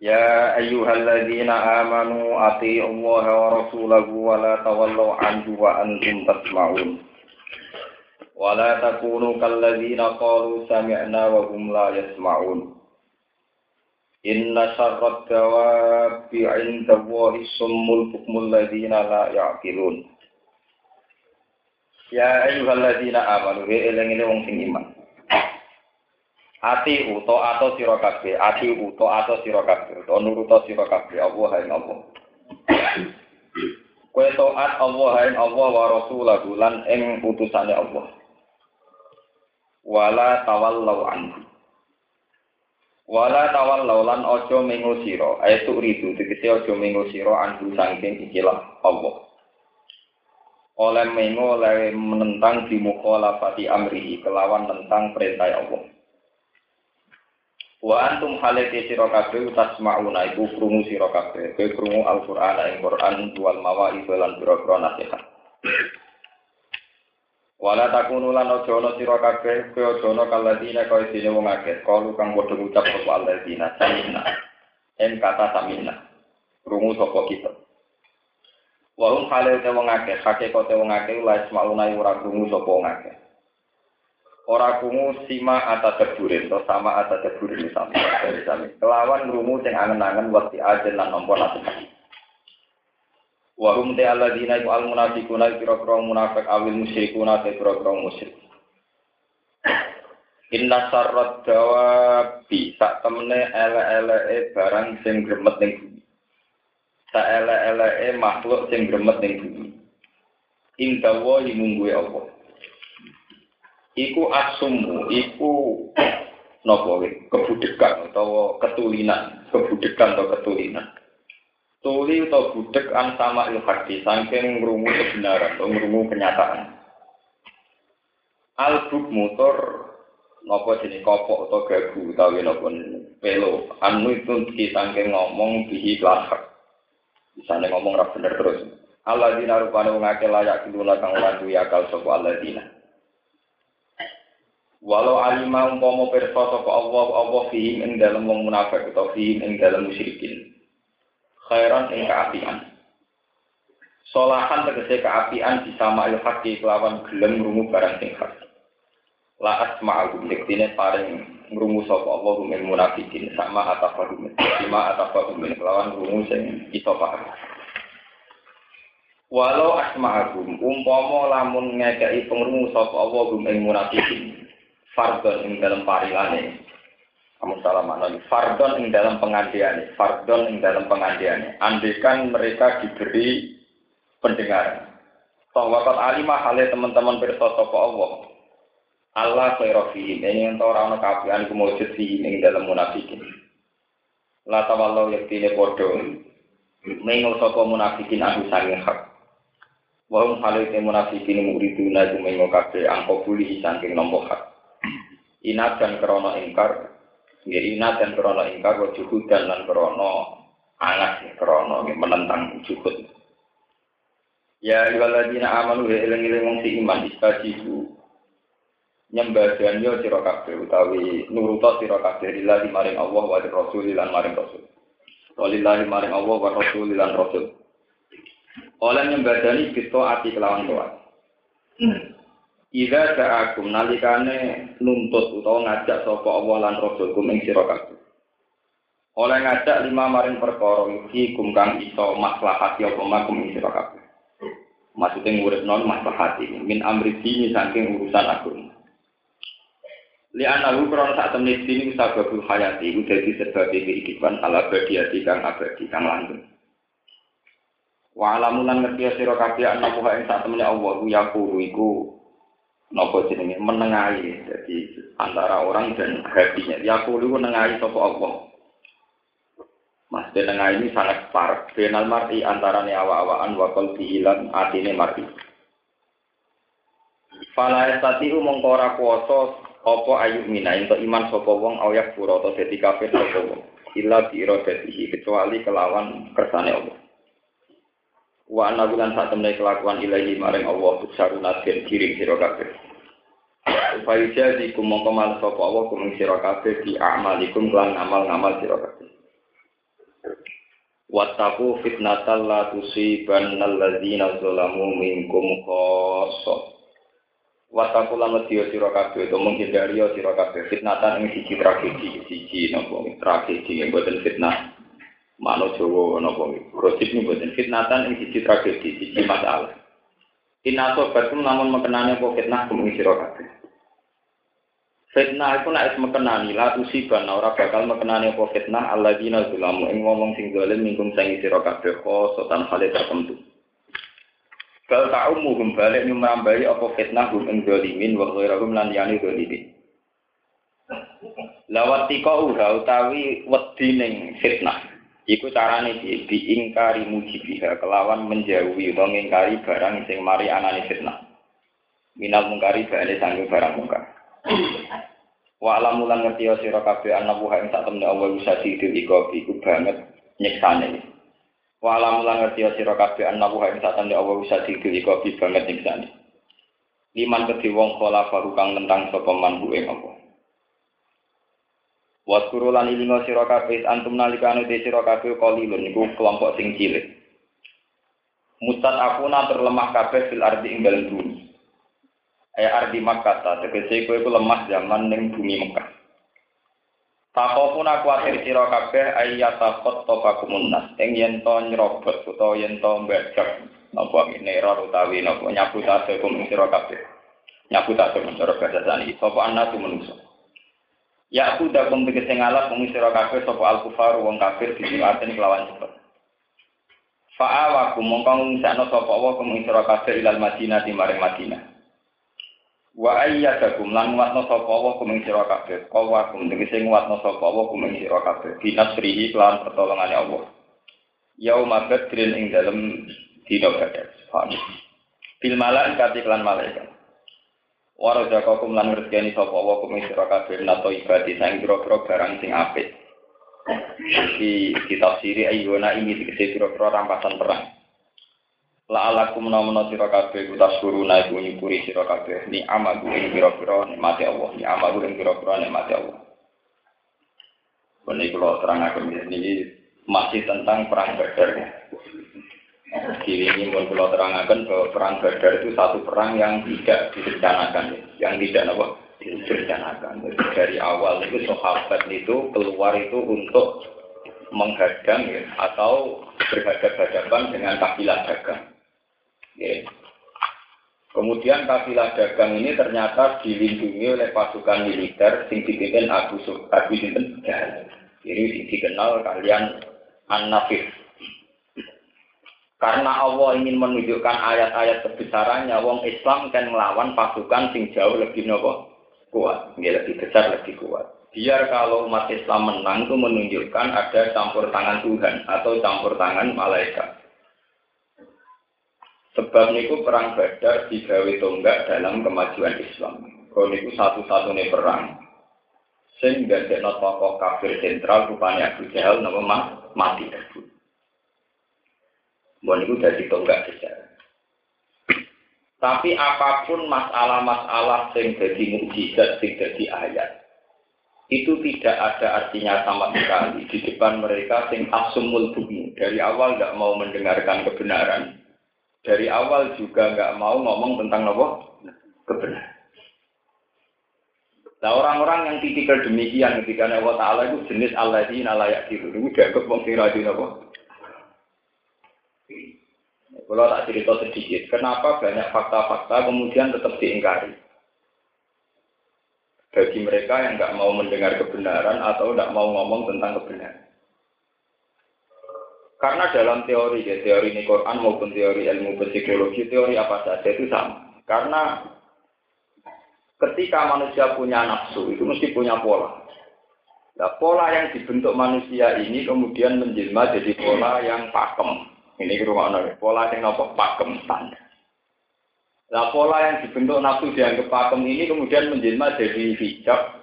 يا أيها الذين آمنوا أطيعوا الله ورسوله ولا تولوا عنه وأنتم تسمعون ولا تكونوا كالذين قالوا سمعنا وهم لا يسمعون إن شر الدواب عند الله الصم البكم الذين لا يعقلون يا أيها الذين آمنوا هي إلين wong sing iman Ati uto atau sira kabeh, ati uto atau sira kabeh, utawa nuruta sira kabeh Allah ing Allah. Kowe taat Allah ing Allah wa rasulahu lan ing utusane Allah. Wala tawallau anhu. Wala tawallau lan aja mengo sira, ayatu ridu tegese aja mengo sira anhu saking ikilah Allah. Oleh mengo oleh menentang di mukhalafati amrihi kelawan tentang perintah Allah. Wa antum halake sira kabeh tasmauna iku krungu sira kabeh, kowe krungu Al-Qur'an ing Qur'an wal mawaid lan pira-pira nasihat. Wala takunu lan aja ana sira kabeh kowe aja ana kaladina kaya dene wong akeh, kalu kang padha ngucap sapa alladzina samina. En kata samina. Krungu sapa kita. Wa hum halate wong akeh, hakikate wong akeh la ismauna ora krungu sapa wong akeh. Ora kungu sima ata teburin atau sama ata teburin sami dari sami kelawan rumu sing angen-angen waktu aja lan nompo nasi wa hum te alladzina iku al munafiquna kira-kira munafik awil musyrikuna te kira-kira musyrik Inna sarrat dawabi sak temene ele-ele barang sing gremet ning bumi. Sak ele-ele makhluk sing gremet ning bumi. Inda wa mungguwe Allah. Iku asumu iku nopo kebudekan atau ketulinan. Kebudekan atau ketulinan. Tuli atau budek an sama ilhadi saking ngrungu kebenaran atau ngrungu kenyataan. Albuk motor nopo jenis kopok atau gagu utawi nopo pelo. Anu itu kita ngomong bihi kelahak bisa ngomong rap bener terus. Allah dina rupane ngake layak kiluna kang lan duwe akal sapa Allah dina Walau alima umpama pirsa sapa Allah Allah fihim ing dalem wong munafik atau fihim ing dalem musyrikin. Khairan ing kaapian. Solahan tegese kaapian disama il haqi kelawan gelem ngrungu barang sing hak. La asma'u diktine paring ngrungu sapa Allah ing munafikin sama atafahum. Sama atafahum kelawan ngrungu sing iso paham. Walau asma'agum umpama lamun ngekeki pengrungu sapa Allah ing munafikin fardon ing dalam parilane kamu salah makna fardon ing dalam pengandian fardon ing dalam pengandian andekan mereka diberi pendengaran. Tawakal alimah halnya teman-teman bersosok Allah. Allah khairofihim ini yang tahu orang kafian kemujud fihim ing dalam munafikin. La tawallau yaktine podo. Mengo sopo munafikin aku sange hak. Wahum halite munafikin muriduna jumengo kabeh angko buli saking hak inat dan krono ingkar nggih inat dan krono ingkar wa dan lan krono anak krono menentang juhud. Ya ayyuhalladzina amanu ya eling-eling wong si iman istajibu. Nyembah yo sira kabeh utawi nuruta sira kabeh lillahi maring Allah wa rasul lan maring rasul. Walillahi maring Allah wa rasul lan rasul. Oleh nyembadani kita ati kelawan doa Ida ja'akum nalikane nuntut utawa ngajak sapa Allah lan Rasulkum ing sira kabeh. Oleh ngajak lima maring perkara iki kum kang iso maslahat ya apa makum ing sira kabeh. Maksudnya ngurip non maslahat ini min amri dini saking urusan agama. Li anahu krono sak temne dini sababul hayati iku dadi sebab kehidupan ala abadiyati kang abadi kang langgeng. Wa alamunan ngerti sira kabeh ana ing sak temne Allah yaqulu iku nopo jenenge menengahi jadi antara orang dan hatinya ya kulo menengahi sapa Allah fitnah. Dan ini sangat parah. Benal mar'i antara awa-awaan wa qalbi ilan atine mar'i. Fala estati mongko kuasa apa ayu mina ento iman sapa wong ayak pura atau dadi kafir sapa wong illa bi iradatihi kecuali kelawan kersane Allah wa ana bulan sak temne kelakuan ilahi maring Allah tusaruna den kiring sira kabeh. Upaya jadi kumongko mal sapa Allah kumeng sira kabeh di amalikum lan ngamal-ngamal sira kabeh. Wattaku fitnatal la tusibannal ladzina zalamu minkum khassah Wataku lama dia sira kabeh utawa menghindari sira kabeh fitnatan ing siji tragedi siji napa tragedi yang boten fitnah mano Jawa napa rojib ning boten fitnatan ing siji tragedi siji masalah. Inaso batum namun mengenani apa fitnah kuming sira kabeh. Fitnah itu nak mekenani la usiban ora bakal mekenani apa fitnah alladzina zulamu ing ngomong sing zalim mingkum sing sira kabeh. Khosotan hale tertentu Bal ta'umuhum balik nyumrambai apa fitnah hum ing dolimin wa ghairahum lan yani dolimin. Lawat tika uha utawi wedi ning fitnah. Iku carane di diingkari mujibiha kelawan menjauhi utawa ngingkari barang sing mari anane fitnah. Minal mungkari bale sanggup barang mungkar. Wa alamu lan ngerti sira kabeh ana buha ing sak temne Allah bisa didil iku banget nyiksane. Wa alam lan ngerti sira kabeh ana wa ing satan Allah bisa digili kopi banget ning sane. Liman kedhi wong kala baru kang tentang sapa man ing apa. Waskuru lan ilingo sira kabeh antum nalikane te sira kabeh qalilun niku kelompok sing cilik. Mustad akuna terlemah kabeh fil ardi ing dalem bumi. Aya ardi Makkah ta tegese kowe lemah zaman ning bumi Mekah. Takopun aku akhir sira kabeh ayata khotofakumun nas ing yen to nyrobot utawa yen to mbajak napa mineral utawi napa nyabut ate kum sira kabeh. Nyabut ate cara bahasa sani sapa anak menungso. Ya aku dak kum tegese ngalap mung sira kabeh al kufar wong kafir disilaten kelawan cepet. Fa'awakum mongkong sakno sapa wa kum sira kabeh ilal Madinah di maring Madinah. Wa ayyadakum lan nguatno sapa wa kuming sira kabeh. Kawa kum tegese nguatno sapa wa kuming sira kabeh. Binasrihi lan pertolongane Allah. Yauma badrin ing dalem dina badar. Paham. Bil malaikati lan malaikat. Warazakakum lan rezekani sapa wa kuming sira kabeh nato ibadi sang pira-pira barang sing apik. Di ditafsiri ayyuna ini dikese pira-pira rampasan perang. La alakum menawa sira kabeh utas guru naik nyukuri sira kabeh ni amagu ing pira-pira nikmate Allah ni amagu ing pira-pira nikmate Allah. Ini kalau ini masih tentang perang Badar. Ini mau kalau terangkan bahwa perang Badar itu satu perang yang tidak direncanakan, yang tidak apa direncanakan. Dari awal itu sahabat itu keluar itu untuk menghadang ya, atau berhadapan dengan kafilah dagang. Ya. Kemudian kafilah dagang ini ternyata dilindungi oleh pasukan militer sing dipimpin Abu Sinten Ini dikenal kalian An-Nafis. Karena Allah ingin menunjukkan ayat-ayat kebesarannya, wong Islam kan melawan pasukan sing jauh lebih nopo kuat, ya, lebih besar, lebih kuat. Biar kalau umat Islam menang itu menunjukkan ada campur tangan Tuhan atau campur tangan malaikat. Sebab niku perang Badar digawe tonggak dalam kemajuan Islam. Kalau niku satu-satunya perang sehingga tidak tokoh kafir sentral rupanya Abu Jahal nama mati tersebut. Mohon itu dari tonggak sejarah. Tapi apa pun masalah-masalah yang jadi mukjizat, yang jadi ayat, itu tidak ada artinya sama sekali di depan mereka sing asumul bumi dari awal nggak mau mendengarkan kebenaran dari awal juga nggak mau ngomong tentang apa kebenaran. Nah orang-orang yang tipikal demikian ketika Allah Taala itu jenis Allah ini layak itu, dianggap wong sing apa? Kalau tak cerita sedikit, kenapa banyak fakta-fakta kemudian tetap diingkari? Bagi mereka yang nggak mau mendengar kebenaran atau nggak mau ngomong tentang kebenaran. Karena dalam teori, ya, teori ini Quran maupun teori ilmu psikologi, teori apa saja itu sama. Karena ketika manusia punya nafsu, itu mesti punya pola. Nah, pola yang dibentuk manusia ini kemudian menjelma jadi pola yang pakem. Ini rumah pola yang nopo pakem standar. Nah, pola yang dibentuk nafsu dianggap pakem ini kemudian menjelma jadi hijab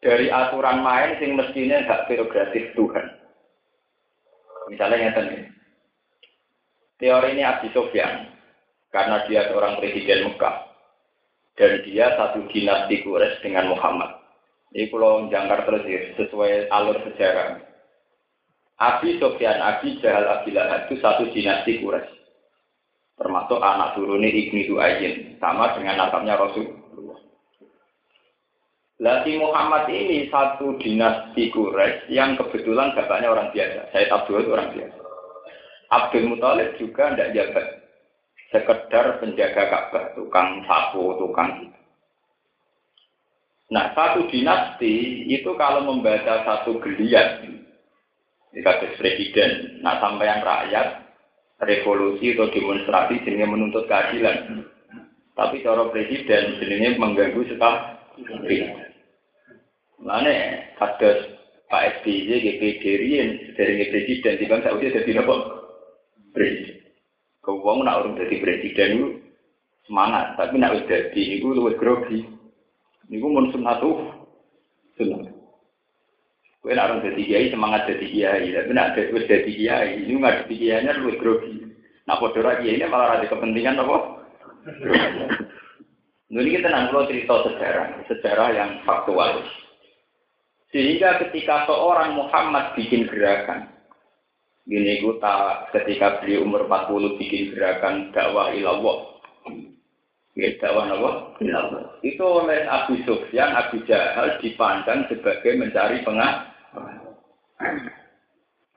dari aturan main sing mestinya hak prerogatif Tuhan. Misalnya yang Teori ini Abi Sofyan karena dia seorang presiden Mekah dan dia satu dinasti Quraisy dengan Muhammad. Ini kalau jangkar terus ya, sesuai alur sejarah. Abi Sofyan, Abi Jahal, Abi Lahab itu satu dinasti Quraisy. Termasuk anak turunnya Ibnu Du'ayyin. Sama dengan nasabnya Rasulullah. Lati Muhammad ini satu dinasti Quraisy yang kebetulan bapaknya orang biasa. Saya Abdul itu orang biasa. Abdul Muthalib juga tidak jabat. Sekedar penjaga Ka'bah, tukang sapu, tukang gitu. Nah, satu dinasti itu kalau membaca satu geliat, kasus presiden, nah yang rakyat, revolusi atau demonstrasi jenisnya menuntut keadilan. Tapi cara presiden jenisnya mengganggu sekali. Mana kasus Pak SBY, GPD, dari presiden, di bangsa Saudi jadi apa? Presiden. Kau nak orang jadi presiden itu semangat, tapi nak udah jadi itu lebih grogi. Niku mun sunnatuh sunnah. Kowe nek orang dadi kiai semangat dadi kiai, tapi nek wis dadi kiai, ini nggak dadi kiainya luwih grogi. Nah padha ra kiai ini malah ada kepentingan apa? Ini kita nanti cerita sejarah, sejarah yang faktual. Sehingga ketika seorang Muhammad bikin gerakan, gini tak ketika beliau umur 40 bikin gerakan dakwah ilallah, Ya, dakwah apa? Itu oleh Abu Sufyan, Abu Jahal dipandang sebagai mencari pengah.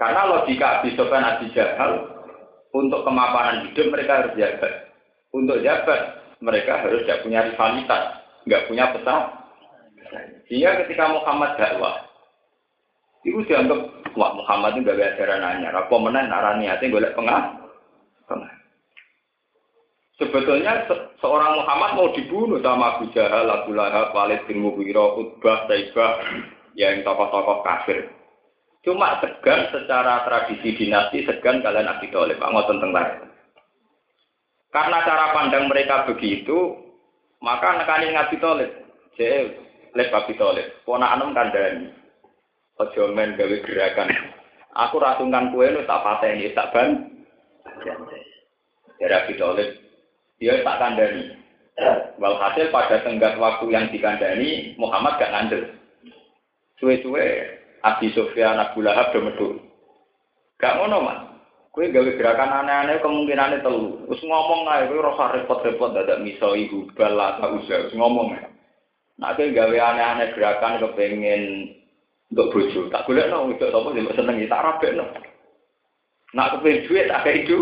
Karena logika Abu Sufyan, Abu Jahal untuk kemapanan hidup mereka harus jabat. Untuk jabat mereka harus tidak punya rivalitas, nggak punya peta. Sehingga ketika Muhammad dakwah, itu dianggap wah Muhammad itu gak ada ajaran. Apa menang narani hati golek. Pengah. Sebetulnya se seorang Muhammad mau dibunuh sama Abu Jahal, Abu Lahab, Walid bin Mughirah, Utbah, Taibah, yang tokoh-tokoh kafir. Cuma segan secara tradisi dinasti, segan kalian Abi Thalib, ngoten tentang Karena cara pandang mereka begitu, maka nekani Abi Thalib. Jadi, Lep Abi Thalib, anem kandani. Ojo men gawe gerakan. Aku rasungan kue nu tak pateni, tak ban. Jadi Abi Thalib dia tak kandani. Walhasil pada tenggat waktu yang dikandani, Muhammad gak ngandel. Suwe-suwe, Abi Sofyan, Abu Lahab, Domedul. Gak ngono, Mas. Kue gawe gerakan aneh-aneh kemungkinannya telu. Terus ngomong aja, kue rasa repot-repot, ada miso ibu, bala, tak usah. Ngomong. Nah, kue gawe aneh-aneh gerakan kepengen untuk bojo. Tak boleh no, itu apa sih seneng tak rabe no. Nak kepengen duit, tak kayak itu.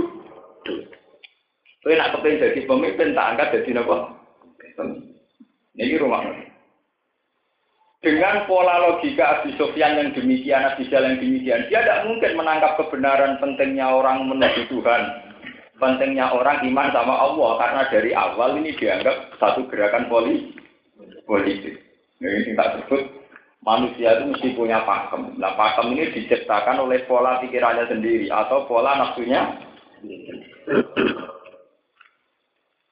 Kowe nak kepengen jadi pemimpin tak angkat jadi apa? Ini rumah. Dengan pola logika Abi Sofyan yang demikian, Abi yang demikian, dia tidak mungkin menangkap kebenaran pentingnya orang menuju Tuhan, pentingnya orang iman sama Allah, karena dari awal ini dianggap satu gerakan politik. Nah, ini tak sebut manusia itu mesti punya pakem. Nah, pakem ini diciptakan oleh pola pikirannya sendiri atau pola nafsunya.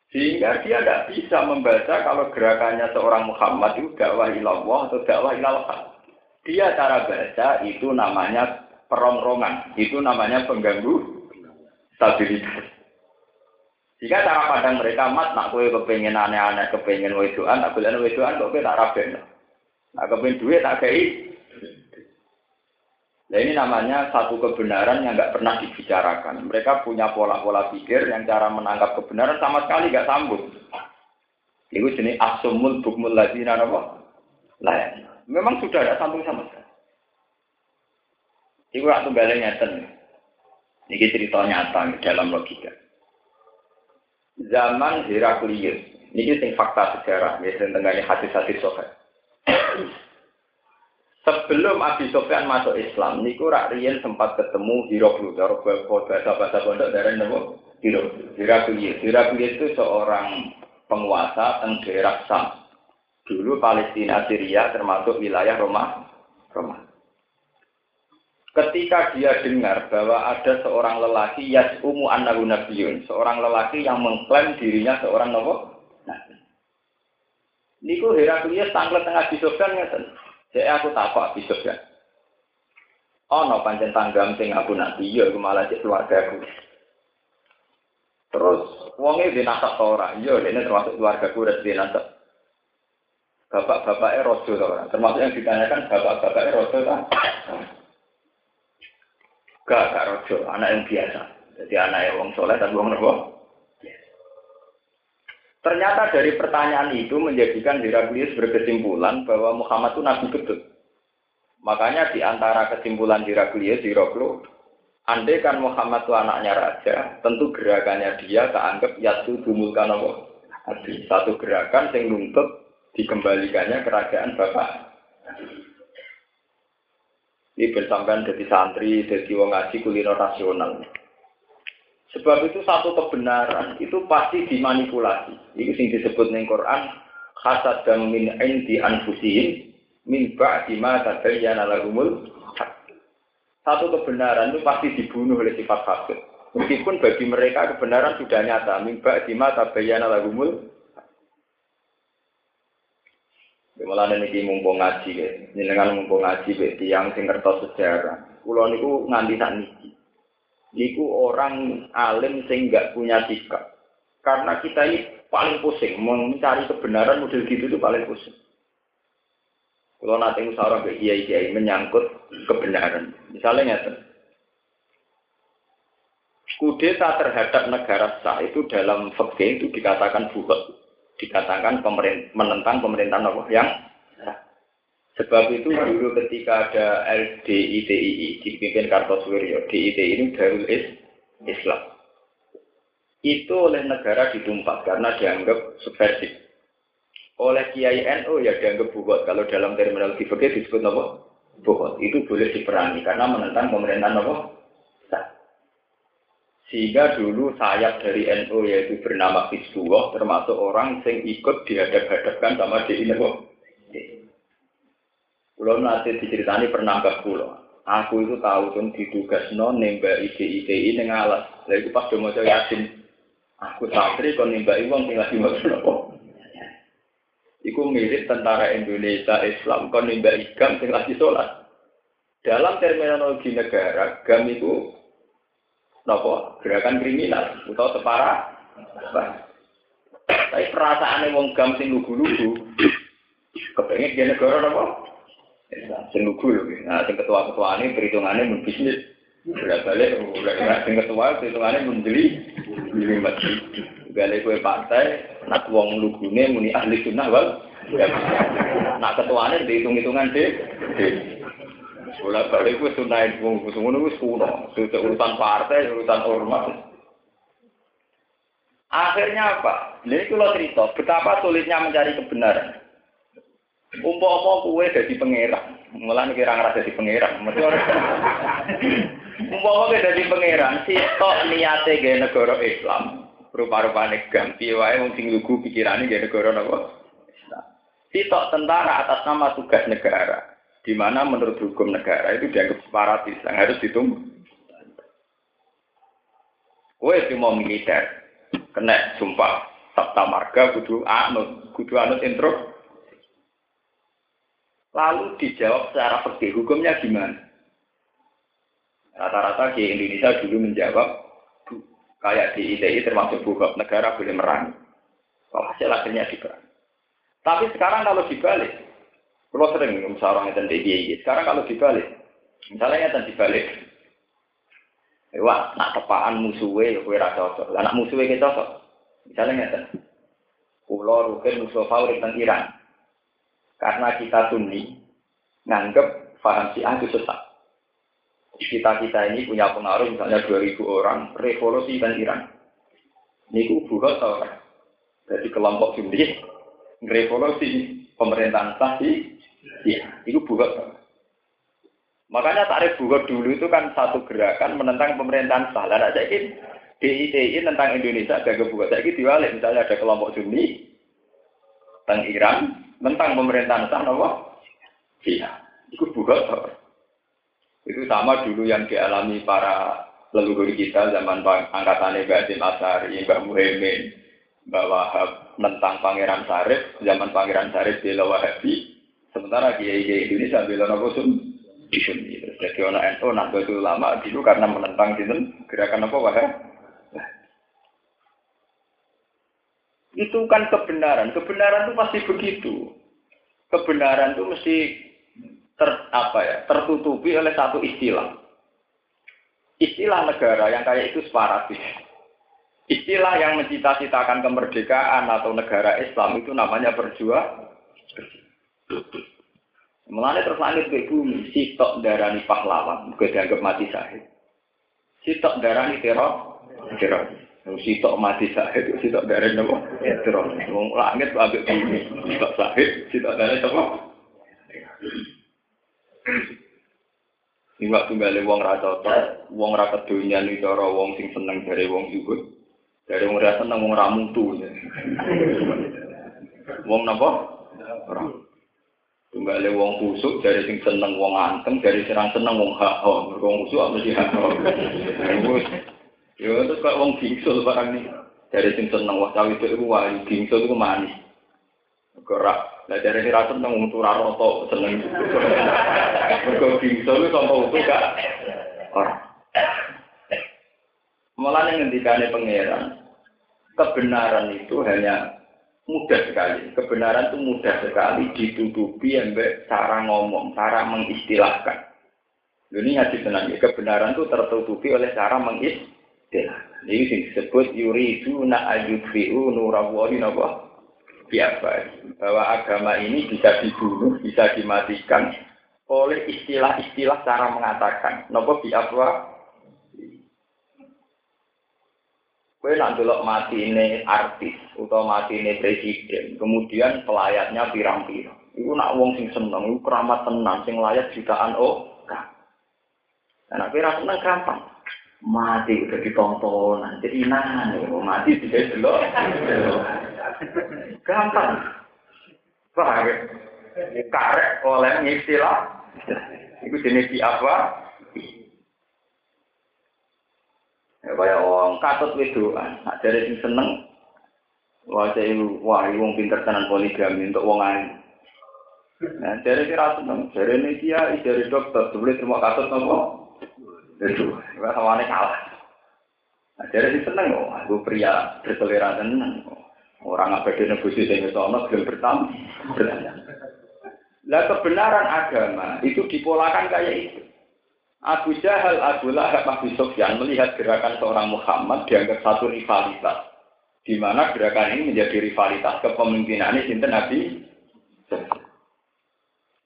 Sehingga dia tidak bisa membaca kalau gerakannya seorang Muhammad itu dakwah ilallah atau dakwah ilallah. Dia cara baca itu namanya perongrongan, itu namanya pengganggu stabilitas. Jika cara pandang mereka mat, nak kue kepengen aneh-aneh, kepengen wedoan, tak boleh wedoan, kok kue tak rabe. Nak kepengen duit, tak kei, Nah ini namanya satu kebenaran yang nggak pernah dibicarakan. Mereka punya pola-pola pikir yang cara menangkap kebenaran sama sekali nggak sambung. Itu jenis asumul bukmul lagi apa? Lain. Memang sudah ada sambung sama sekali. Iku aku balik nyata Ini cerita nyata dalam logika. Zaman Heraklius, ini sing fakta sejarah, ya tentang hadis-hadis sohail. Sebelum Abi Sofyan masuk Islam, niku Rian sempat ketemu Hiroklu, cara bahasa bahasa pondok dari nama Hiroklu. Hiraklius itu seorang penguasa teng daerah Sam. Dulu Palestina, Syria termasuk wilayah Roma, Ramadan. Ketika dia dengar bahwa ada seorang lelaki yas'umu annahu nabiyun, seorang lelaki yang mengklaim dirinya seorang nabi. Nabi. Niku Heraklius tanglet tengah Abi Sofyan ngeten. Saya aku takut Abi Sofyan. Oh, no pancen tanggam sing aku nabi, ya aku malah cek keluarga aku. Terus, wongnya di nasab ora, iya, ini termasuk keluarga aku udah di nasab. Bapak-bapaknya rojo, termasuk yang ditanyakan bapak-bapaknya rojo, tak? Gak, gak rojo, anak yang biasa. Jadi anak yang wong soleh dan wong nopo. Ternyata dari pertanyaan itu menjadikan Heraklius berkesimpulan bahwa Muhammad itu nabi betul. Makanya di antara kesimpulan Heraklius, Heraklo, andai kan Muhammad itu anaknya raja, tentu gerakannya dia keanggap yaitu dumulkan apa? Satu gerakan yang nuntut dikembalikannya kerajaan bapak. Ini bersampaian dari santri, dari wong ngaji kuliner rasional. Sebab itu satu kebenaran itu pasti dimanipulasi. Itu yang disebut di Quran hasad dan min indi anfusihim min ba'di ma tabayyana lahumul satu kebenaran itu pasti dibunuh oleh sifat hasad. Meskipun bagi mereka kebenaran sudah nyata, min ba'di ma tabayyana lahumul Malah niki mumpung ngaji jenengan mumpung ngaji ya, tiang sing ngertos sejarah. Kulo niku nganti niki. Niku orang alim sing nggak punya sikap. Karena kita ini paling pusing mencari kebenaran model gitu itu paling pusing. Kalau nanti musyawarah ke kiai kiai menyangkut kebenaran, misalnya nyata. Kudeta terhadap negara sah itu dalam fakir itu dikatakan buhat dikatakan pemerintah, menentang pemerintahan Allah yang Sebab itu dulu ketika ada LDITII dipimpin Kartosuwiryo, DITI ini Darul Islam. Itu oleh negara ditumpas karena dianggap subversif. Oleh Kiai NU ya dianggap buat kalau dalam terminologi fikih disebut apa? Buat. Itu boleh diperangi karena menentang pemerintahan apa? Sehingga dulu sayap dari NU yaitu bernama Hizbullah termasuk orang yang ikut dihadap-hadapkan sama di ini Kulo nanti diceritani pernah ke kulo. Aku itu tahu tuh ditugas non nembak ide ide ini ngalas. Lalu pas cuma saya yakin. Aku santri kon nembak uang tinggal di mana Iku mirip tentara Indonesia Islam kon nembak igam tinggal di sholat. Dalam terminologi negara, gam itu nopo gerakan kriminal atau separah tapi perasaan wong gam sing lugu-lugu kepengen dia negara nopo sing lugu nah sing ketua-ketua ini perhitungannya mun bisnis. Bolak balik sing ketua perhitungannya mun beli. Masjid. Balik kue partai nak wong lugune muni ahli sunnah wal nak ketuanya dihitung-hitungan deh Bola balik gue sunain wong ngono wis. Sudah urusan partai, urusan ormas. Akhirnya apa? Ini kalau cerita betapa sulitnya mencari kebenaran. Umpama kue jadi pangeran, mulai kira ngerasa jadi pangeran. Umpama kue jadi pangeran, si tok niate gaya negara Islam, rupa-rupanya ganti wae wong sing lugu pikirane gaya negara napa? Si tok tentara atas nama tugas negara di mana menurut hukum negara itu dianggap separatis yang harus ditunggu. Kue mau militer, kena sumpah sabta marga kudu anut, kudu anut intro. Lalu dijawab secara fikih hukumnya gimana? Rata-rata di Indonesia dulu menjawab kayak di ITI termasuk buka negara boleh merangi. Kalau hasil akhirnya diperangi. Tapi sekarang kalau dibalik, kalau sering musyawarah ngeten DIY. Sekarang kalau dibalik, misalnya ngeten dibalik. Wah, nak tepaan musuhnya ya kue rasa cocok. Nak musuhnya kita cocok. Misalnya ngeten. Pulau Rukin musuh favorit tentang Iran. Karena kita sunni, nganggep paham si itu sesat. Kita kita ini punya pengaruh misalnya 2000 orang revolusi dan Iran. Ini buat tau Jadi kelompok sunni revolusi pemerintahan sah Iya, itu buat. Makanya tarif buat dulu itu kan satu gerakan menentang pemerintahan sah. Lah saya ini DITI tentang Indonesia agak buat. Saya ini diwalik misalnya ada kelompok Sunni tentang Iran tentang pemerintahan sah, nopo? Iya. Itu bukan Itu sama dulu yang dialami para leluhur kita zaman angkatan Mbak Asim Asari, Mbak Muhammad, Mbak Wahab tentang Pangeran Sarif, zaman Pangeran Sarif di Wahabi, sementara Kiai Kiai Indonesia bela Nabi Sun, Sunni. Jadi orang NU nak itu lama dulu karena menentang sinten gerakan apa Wahab. Itu kan kebenaran. Kebenaran itu pasti begitu. Kebenaran itu mesti ter, apa ya, tertutupi oleh satu istilah. Istilah negara yang kayak itu separatis. Istilah yang mencita-citakan kemerdekaan atau negara Islam itu namanya berjuang. Mengenai terus langit ke bumi, sitok darani pahlawan, bukan dianggap mati sahid. Sitok darani teror, teror. Sitok mati sahid, sitok darani apa? Teror. Wong langit ambek bumi, sitok sahid, sitok darani apa? Ini waktu balik wong rata wong rata dunia nih cara wong sing seneng dari wong juga, dari wong rasa seneng wong ramu tuh. Wong napa? Orang. Tunggal wong kusuk dari sing seneng wong anteng, dari serang seneng wong hak Wong kusuk sih hak Yo terus kok wong bingsul barang nih. Dari sing seneng wong cawi itu wah bingsul itu manis. Gerak Lah dari si rasa nang untuk roto seneng. Mergo itu sampai utuh gak orang. Malah yang ngendikane pangeran, kebenaran itu hanya mudah sekali. Kebenaran itu mudah sekali ditutupi ambek cara ngomong, cara mengistilahkan. Ini hadis tenang kebenaran itu tertutupi oleh cara mengistilahkan. Ini disebut yuridu na ayudfi'u nurawahi napa biasa bahwa agama ini bisa dibunuh, bisa dimatikan oleh istilah-istilah cara mengatakan. Nopo biasa Kue nak mati ini artis atau mati ini presiden, kemudian pelayatnya pirang-pirang. Iku nak wong sing seneng, iku keramat tenang, sing layak jutaan oh. Nah, kira seneng gampang. Mati udah ditonton, jadi nah, mati tidak delok. Gampang. Paham Karek oleh istilah. Itu jenis di apa? Ya kaya wong katut wedoan, nak sing seneng wah iku wah wong pinter tenan poligami untuk wong alim. Nah, jare kira seneng, jare ini dia jare dokter, boleh terima katut nopo? Itu, sawane kalah. Nah, jare sing seneng kok, aku pria berselera tenan. Orang apa di negosiasi yang sono belum bertam. Lah kebenaran agama itu dipolakan kayak itu. Abu Jahal, Abu Lahab, Abu Sofyan melihat gerakan seorang Muhammad dianggap satu rivalitas. Di mana gerakan ini menjadi rivalitas kepemimpinan ini Nabi.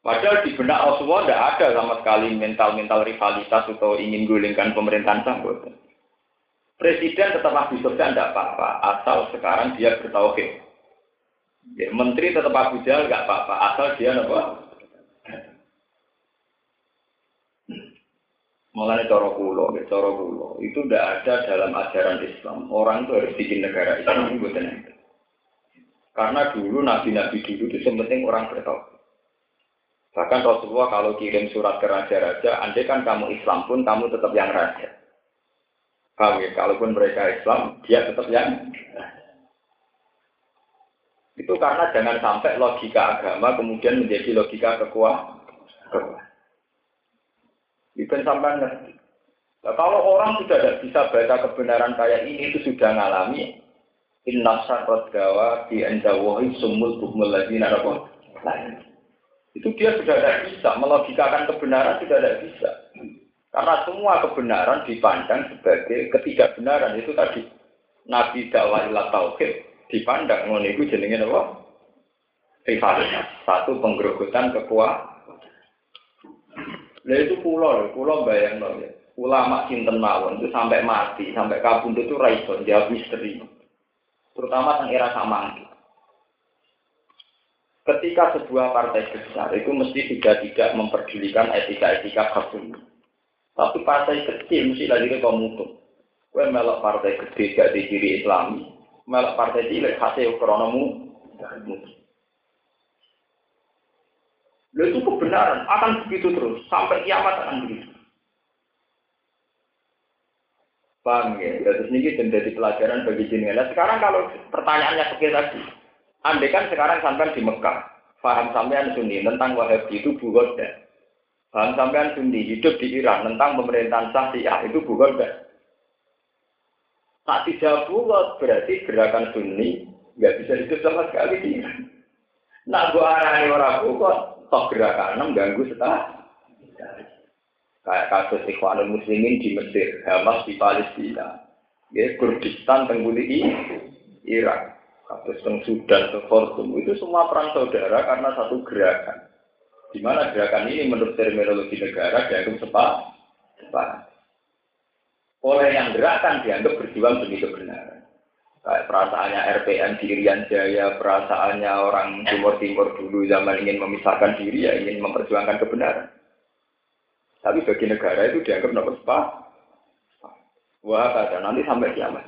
Padahal di benak Rasulullah tidak ada sama sekali mental-mental rivalitas atau ingin gulingkan pemerintahan sambut. Presiden tetap Abu Sofyan tidak apa-apa, asal sekarang dia bertauhid. Ya, menteri tetap Abu Jahal nggak apa-apa, asal dia apa? Mengenai coro kulo, coro kulo, itu tidak ada dalam ajaran Islam. Orang itu harus bikin negara Islam Karena dulu nabi-nabi dulu itu penting orang bertauhid. Bahkan Rasulullah kalau kirim surat ke raja-raja, andai kan kamu Islam pun kamu tetap yang raja. Paham ya? Kalaupun mereka Islam, dia tetap yang itu karena jangan sampai logika agama kemudian menjadi logika kekuatan. Itu sampai ngerti. Nah, kalau orang sudah tidak bisa baca kebenaran kayak ini, itu sudah ngalami. Inna syarrat gawa di endawahi sumul bukmul lagi narapun. Itu dia sudah tidak bisa. Melogikakan kebenaran sudah tidak bisa. Karena semua kebenaran dipandang sebagai ketidakbenaran itu tadi. Nabi dakwah ilah tauhid dipandang ngono itu jenenge apa? Rivalitas. Satu penggerogotan kekuatan. Nah itu pulau, pulau bayang ya. Ulama sinten mawon itu sampai mati, sampai kabun itu raison jawab misteri. Terutama tentang era samangki. Ketika sebuah partai besar itu mesti sudah tidak memperdulikan etika-etika kabun. Tapi partai kecil mesti lagi ke komutum. Kue melok partai gede gak di kiri Islami, melok partai cilik hasil kronomu. itu kebenaran akan begitu terus sampai kiamat akan begitu. Paham ya? Terus ini menjadi pelajaran bagi jenengan. Nah, sekarang kalau pertanyaannya seperti tadi, andai kan sekarang sampai di Mekah, paham sampean Sunni tentang Wahabi itu bukan Paham sampean Sunni hidup di Iran tentang pemerintahan Syiah itu bukan Tak tidak buat berarti gerakan Sunni nggak bisa hidup sama sekali di Iran. Nah, gua arahnya orang bukan, toh gerakan ganggu setelah Kayak kasus Ikhwanul Muslimin di Mesir, Hamas di Palestina, ya, Kurdistan tengguli Irak, kasus teng Sudan, teng Khartoum, itu semua perang saudara karena satu gerakan. Di mana gerakan ini menurut terminologi negara dianggap sepak, sepak. Oleh yang gerakan dianggap berjuang demi kebenaran. Kayak perasaannya RPN di Irian Jaya, perasaannya orang Timur Timur dulu zaman ingin memisahkan diri ya ingin memperjuangkan kebenaran. Tapi bagi negara itu dianggap nomor sepah. Wah, kata nanti sampai kiamat.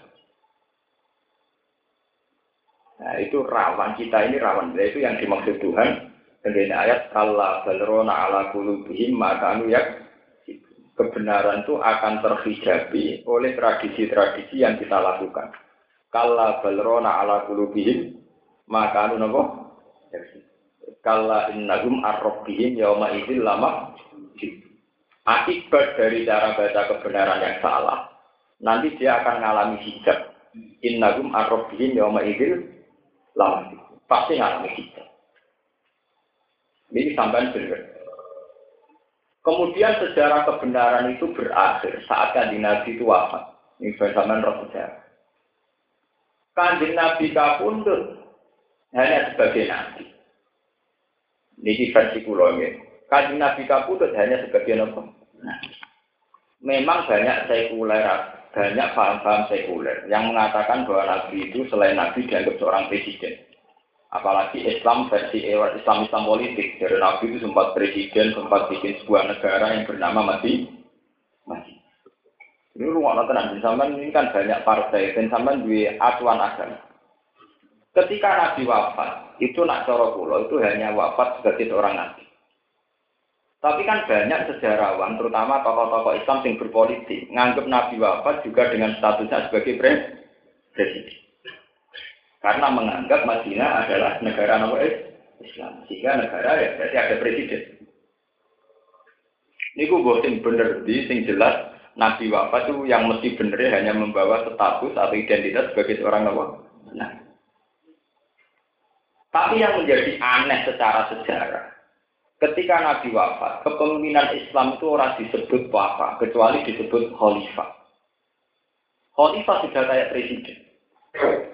Nah itu rawan kita ini rawan. Nah, itu yang dimaksud Tuhan. Dengan ayat Allah balrona ala kulubihim maka anu ya kebenaran itu akan terhijabi oleh tradisi-tradisi yang kita lakukan. Kalla balrona ala kulubihim maka anu nopo Kalla innahum arrobbihim yauma idzil lama akibat dari cara baca kebenaran yang salah, nanti dia akan mengalami hijab. Innagum arrobihin yawma idil lama. Pasti mengalami hijab. Ini sampai benar. Kemudian sejarah kebenaran itu berakhir saat kanjeng Nabi itu wafat. Ini zaman roh sejarah. Kanjeng Nabi kapundut hanya sebagai nabi. Ini versi kulo Kanjeng Nabi kapundut hanya sebagai apa? Nah, memang banyak sekuler, banyak paham-paham sekuler yang mengatakan bahwa Nabi itu selain Nabi dianggap seorang presiden. Apalagi Islam versi Islam Islam politik. Dari Nabi itu sempat presiden, sempat bikin sebuah negara yang bernama Mati. Mati. Ini rumah nonton sampean ini kan banyak partai dan sampean dua acuan agama. Ketika Nabi wafat, itu nak coro pulau itu hanya wafat sebagai seorang nabi. Tapi kan banyak sejarawan, terutama tokoh-tokoh Islam yang berpolitik, nganggap Nabi wafat juga dengan statusnya sebagai presiden. Karena menganggap Madinah adalah negara nomor Islam. Sehingga negara ya berarti ada presiden. Ini gue bosen bener di sing jelas Nabi wafat itu yang mesti bener hanya membawa status atau identitas sebagai seorang Nabi. Nah. Tapi yang menjadi aneh secara sejarah, Ketika Nabi wafat, kepemimpinan Islam itu orang disebut apa, kecuali disebut khalifah. Khalifah sudah kayak presiden.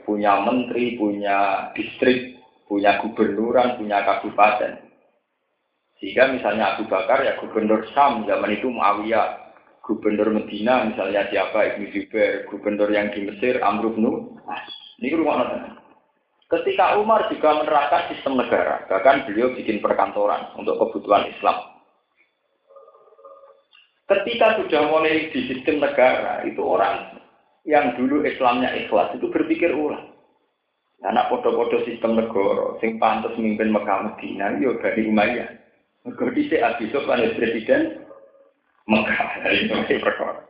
Punya menteri, punya distrik, punya gubernuran, punya kabupaten. Sehingga misalnya Abu Bakar ya gubernur Sam zaman itu Muawiyah. Gubernur Medina misalnya siapa Ibnu Zubair, gubernur yang di Mesir Amr bin Ini rumah Ketika Umar juga menerapkan sistem negara, bahkan beliau bikin perkantoran untuk kebutuhan Islam. Ketika sudah mulai di sistem negara, itu orang yang dulu Islamnya ikhlas itu berpikir ulang. Anak podo-podo sistem negara, sing pantas memimpin Mekah Medina, yo dari Umayyah. Mergo dhisik Abi Sufyan presiden Mekah dari perkara.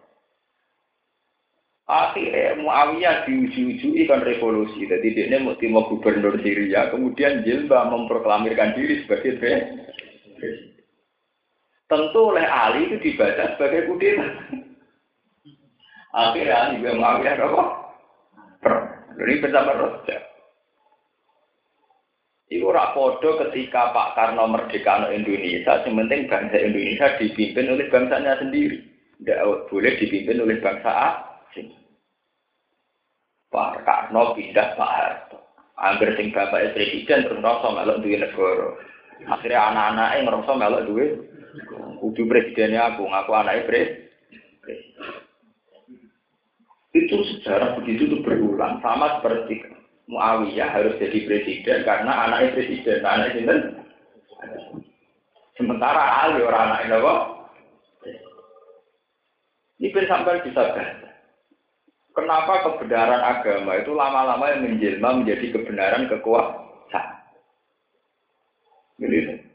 Akhirnya Muawiyah diuji-uji kan revolusi. Jadi dia mau timur gubernur Syria, kemudian Jilbah memproklamirkan diri sebagai presiden. Tentu oleh Ali itu dibaca sebagai kudeta. Akhirnya Ali juga Muawiyah apa? Ini bersama Raja. Itu rapodo ketika Pak Karno merdeka Indonesia, sementing bangsa Indonesia dipimpin oleh bangsanya sendiri. Tidak boleh dipimpin oleh bangsa asing. Pak Karno pindah Pak Harto. Angger sing bapak presiden terus ngerasa melok duwe negara. Akhirnya anak-anaknya ngerasa melok duwe kudu presidennya aku, ngaku anaknya presiden. Itu sejarah begitu tuh berulang sama seperti Muawiyah harus jadi presiden karena anaknya presiden, anaknya sinten. Sementara Ali orang anaknya? Ini sampai bisa baca. Kenapa kebenaran agama itu lama-lama yang menjelma menjadi kebenaran kekuasaan? Jadi,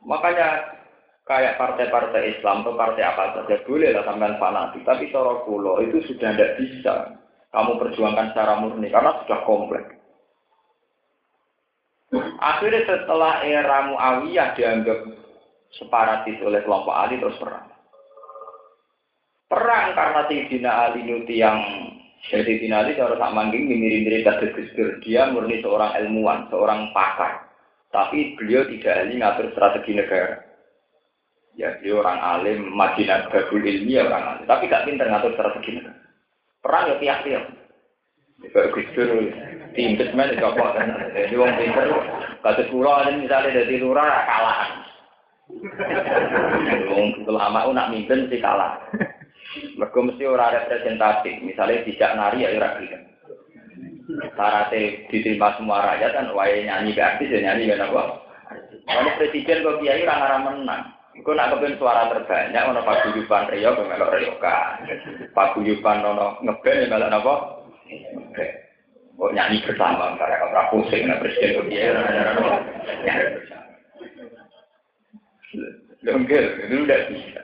Makanya kayak partai-partai Islam atau partai apa saja boleh lah sampean fanatik, tapi cara kulo itu sudah tidak bisa kamu perjuangkan secara murni karena sudah kompleks. Akhirnya setelah era Muawiyah dianggap separatis oleh kelompok Ali terus perang. Perang karena Sayyidina Ali Nuti yang Sayyidina Ali cara tak manggil mirip-mirip kasus Dia murni seorang ilmuwan, seorang pakar. Tapi beliau tidak ahli ngatur strategi negara. Ya, beliau orang alim, Madinah Babul Ilmi ya orang alim. Tapi gak pinter ngatur strategi negara. Perang ya tiap-tiap. Kayak Gus Dur, investment itu apa kan? Jadi wong pinter, kasus ada misalnya dari lurah kalah. Wong lama nak mimpin sih kalah. Mereka mesti ora representatif. Misalnya tidak nari ya ora gelem. Syaratnya diterima semua rakyat kan wae nyanyi ke artis ya nyanyi kan apa. Kalau presiden kok kiai ora ngara menang. Iku nak kepen suara terbanyak ono paguyuban Rio melok Rioka. Paguyuban ono ngebel melok napa? Ngebel. Kok nyanyi bersama karena ora pusing nak presiden kok kiai ora ngara Lengkel, itu udah bisa.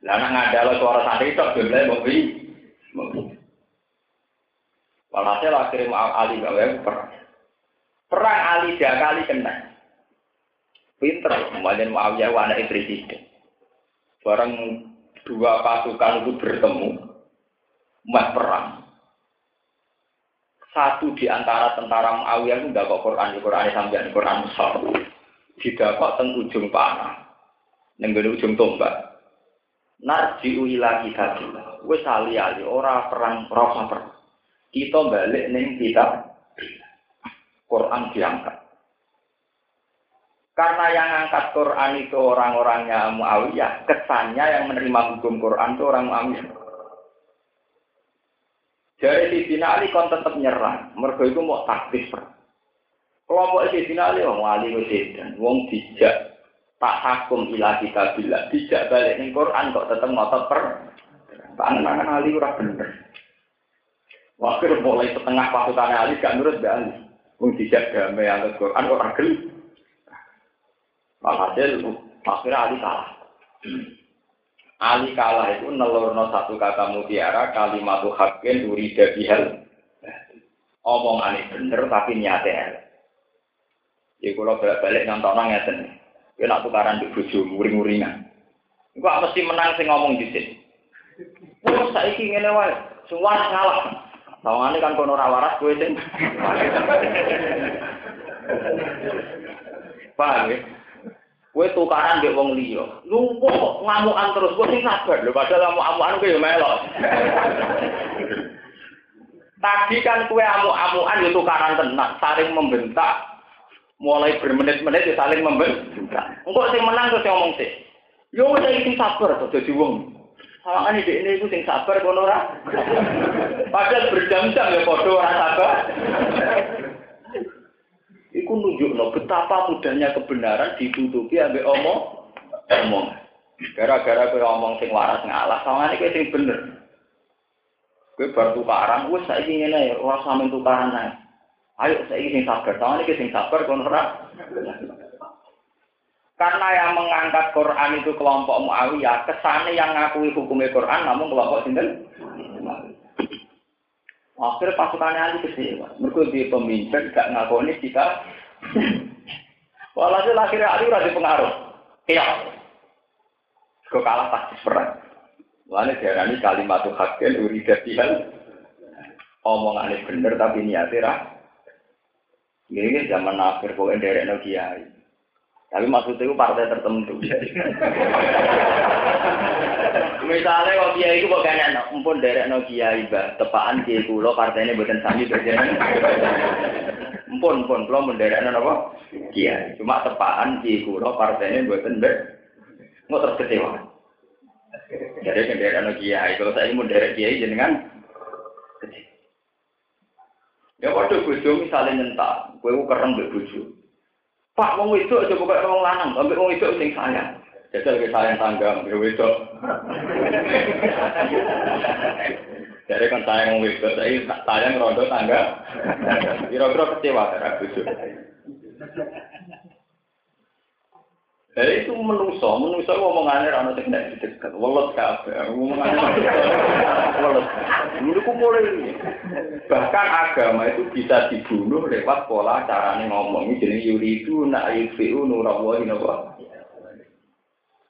Lah nak ngadalo suara santri tok jumlahe mau beli. Walhasil akhirnya mau Ali gawe perang. Perang Ali tiga kali kena. Pinter, kemudian Muawiyah anak presiden. Barang dua pasukan itu bertemu, mas perang. Satu di antara tentara Muawiyah itu tidak kok Quran, Quran sampai Quran besar. Tidak kok teng ujung panah, nenggel ujung tombak. Narji'u ila kitabillah. Wis ali-ali ora perang rasa perang. Kita balik ning kitab Quran diangkat. Karena yang angkat Quran itu orang-orangnya Muawiyah, kesannya yang menerima hukum Quran itu orang Muawiyah. Dari Sidina Ali kon tetap nyerang, mereka itu mau taktis. Kelompok Sidina Ali, wong Ali wong dijak tak hakum ila kita bila tidak balik ning Quran kok tetap ngotot per tangan Ali ora bener. Waktu mulai setengah pasukan Ali gak nurut be Ali. Wong dijak damai yang Quran ora gel. Walhasil akhirnya Ali kalah. Ali kalah itu nelurno satu kata mutiara kalimat hakin urida bihal. Omongan bener tapi niatnya. Ya kalau balik-balik nonton ngeten. Ya nak tukaran di bojo muring-muringan. Enggak mesti menang sing ngomong dhisik. Wes saiki ngene wae, semua ngalah. Tawangane kan kono ora waras kowe sing. Paham ya? Kowe tukaran mbek wong liya. Lumpuh ngamukan terus kowe sing sabar lho padahal ngamuk-amukan kowe ya melok. Tadi kan kue amuk-amukan itu tukaran tenang, saling membentak, mulai bermenit-menit ya saling membentak. Engkau sing menang terus ngomong sih. Yo wis iki sabar to dadi wong. Sawangane dhek ini iku sing sabar kono ora. Padahal berjam-jam ya padha ora sabar. Iku nunjukno betapa mudahnya kebenaran ditutupi ambek omong omong. Gara-gara kowe omong sing waras ngalah, sawangane kowe sing bener. Kowe bar tukaran, wis saiki ngene ora sampe tukaran ae. Ayo saya ingin sabar, tahun ini sing sabar kon Karena yang mengangkat Quran itu kelompok Muawiyah, kesannya yang ngakui hukumnya Quran namun kelompok sinten. Akhirnya pasukannya Ali kecewa. Mereka di pemimpin gak ngakoni kita. Walhasil akhirnya Ali udah dipengaruh. Iya. Kau kalah pasti perang. Lalu diarani kalimat hakin uridatihan. Omongannya bener tapi niatnya ini zaman akhir pokoknya derek no kiai. Tapi maksudnya itu partai tertentu. Misalnya kalau kiai itu kok kayaknya empun derek no kiai bah, tepaan kiai kulo partainya bukan sami berjalan. Empun empun kulo menderek no apa? Kiai. Cuma tepaan kiai kulo partainya bukan ber. Nggak terus kecewa. Jadi kan derek no kiai. Kalau saya mau derek kiai jenengan Ya padha bojo misale nyentak, kowe ku kereng mbek bojo. Pak wong wedok aja kok wong lanang, ambek wong wedok sing sayang. Jajal ke sayang tangga mbek wedok. Jadi kan sayang wedok, saya sayang rondo tangga. Kira-kira kecewa karena bojo. Jadi itu menuso, menuso ngomongannya rana sing nek dicegat, welet kabeh, ngomongannya welet. Ini mulai bahkan agama itu bisa dibunuh lewat pola caranya ngomong. Ini jenis yuridu nak yudfi'u nurawahi napa.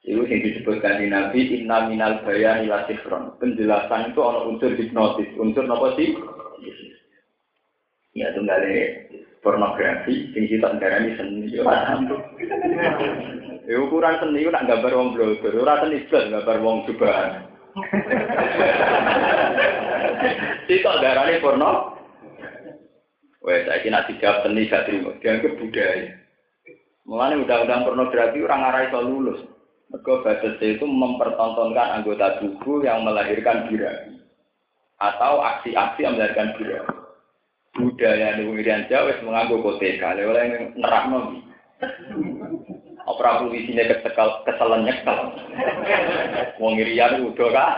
Itu yang disebutkan di Nabi, inna minal bayan ila sifron. Penjelasan itu ada unsur hipnotis. Unsur apa sih? Ya, itu nggak pornografi, yang kita negara ini seni. Ya, ukuran seni itu nak gambar wong blogger, ora seni blas gambar wong cobaan. Kita darah ini porno. Wah, saya kira dijawab seni gak terima, dianggap budaya. Mulanya undang-undang pornografi orang arah itu lulus. Mereka batas itu mempertontonkan anggota tubuh yang melahirkan birahi. Atau aksi-aksi yang melahirkan birahi. Budaya di Irian Jawa menganggap koteka. Oleh yang Apa isinya kesekal, kesalahan nyekel. Wong Irian udah kah?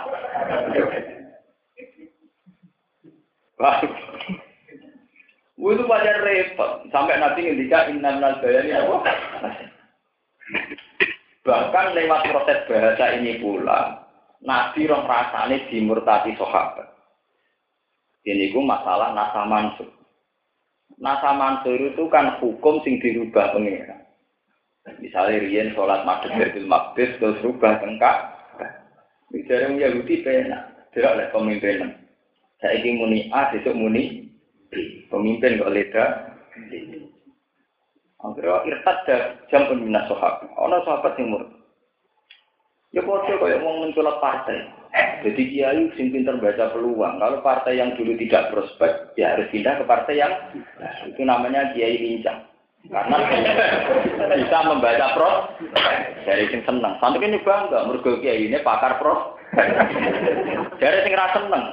Wah, itu wajar repot. Sampai nanti ngendika inna minal bayani apa? Bahkan lewat proses bahasa ini pula, Nabi roh rasane dimurtati sahabat. Ini ku masalah nasa mansur. Nasa mansur itu kan hukum sing dirubah pengira. Misalnya Rian sholat maghrib Baitul Maqdis terus rubah tengkak. Bicara yang Yahudi pena, tidak oleh pemimpin. Saya ingin muni A, besok muni B. Pemimpin kok leda. Akhirnya irtad jam pembina sahabat. Ono sahabat yang murtad. Ya kode kayak mau mencolok partai. Jadi kiai sing pinter baca peluang. Kalau partai yang dulu tidak prospek, ya harus pindah ke partai yang itu namanya kiai lincah. Karena bisa membaca pros dari sing seneng. Sampai ini bangga, mergo kiai ini pakar pros. Dari sing rasa seneng.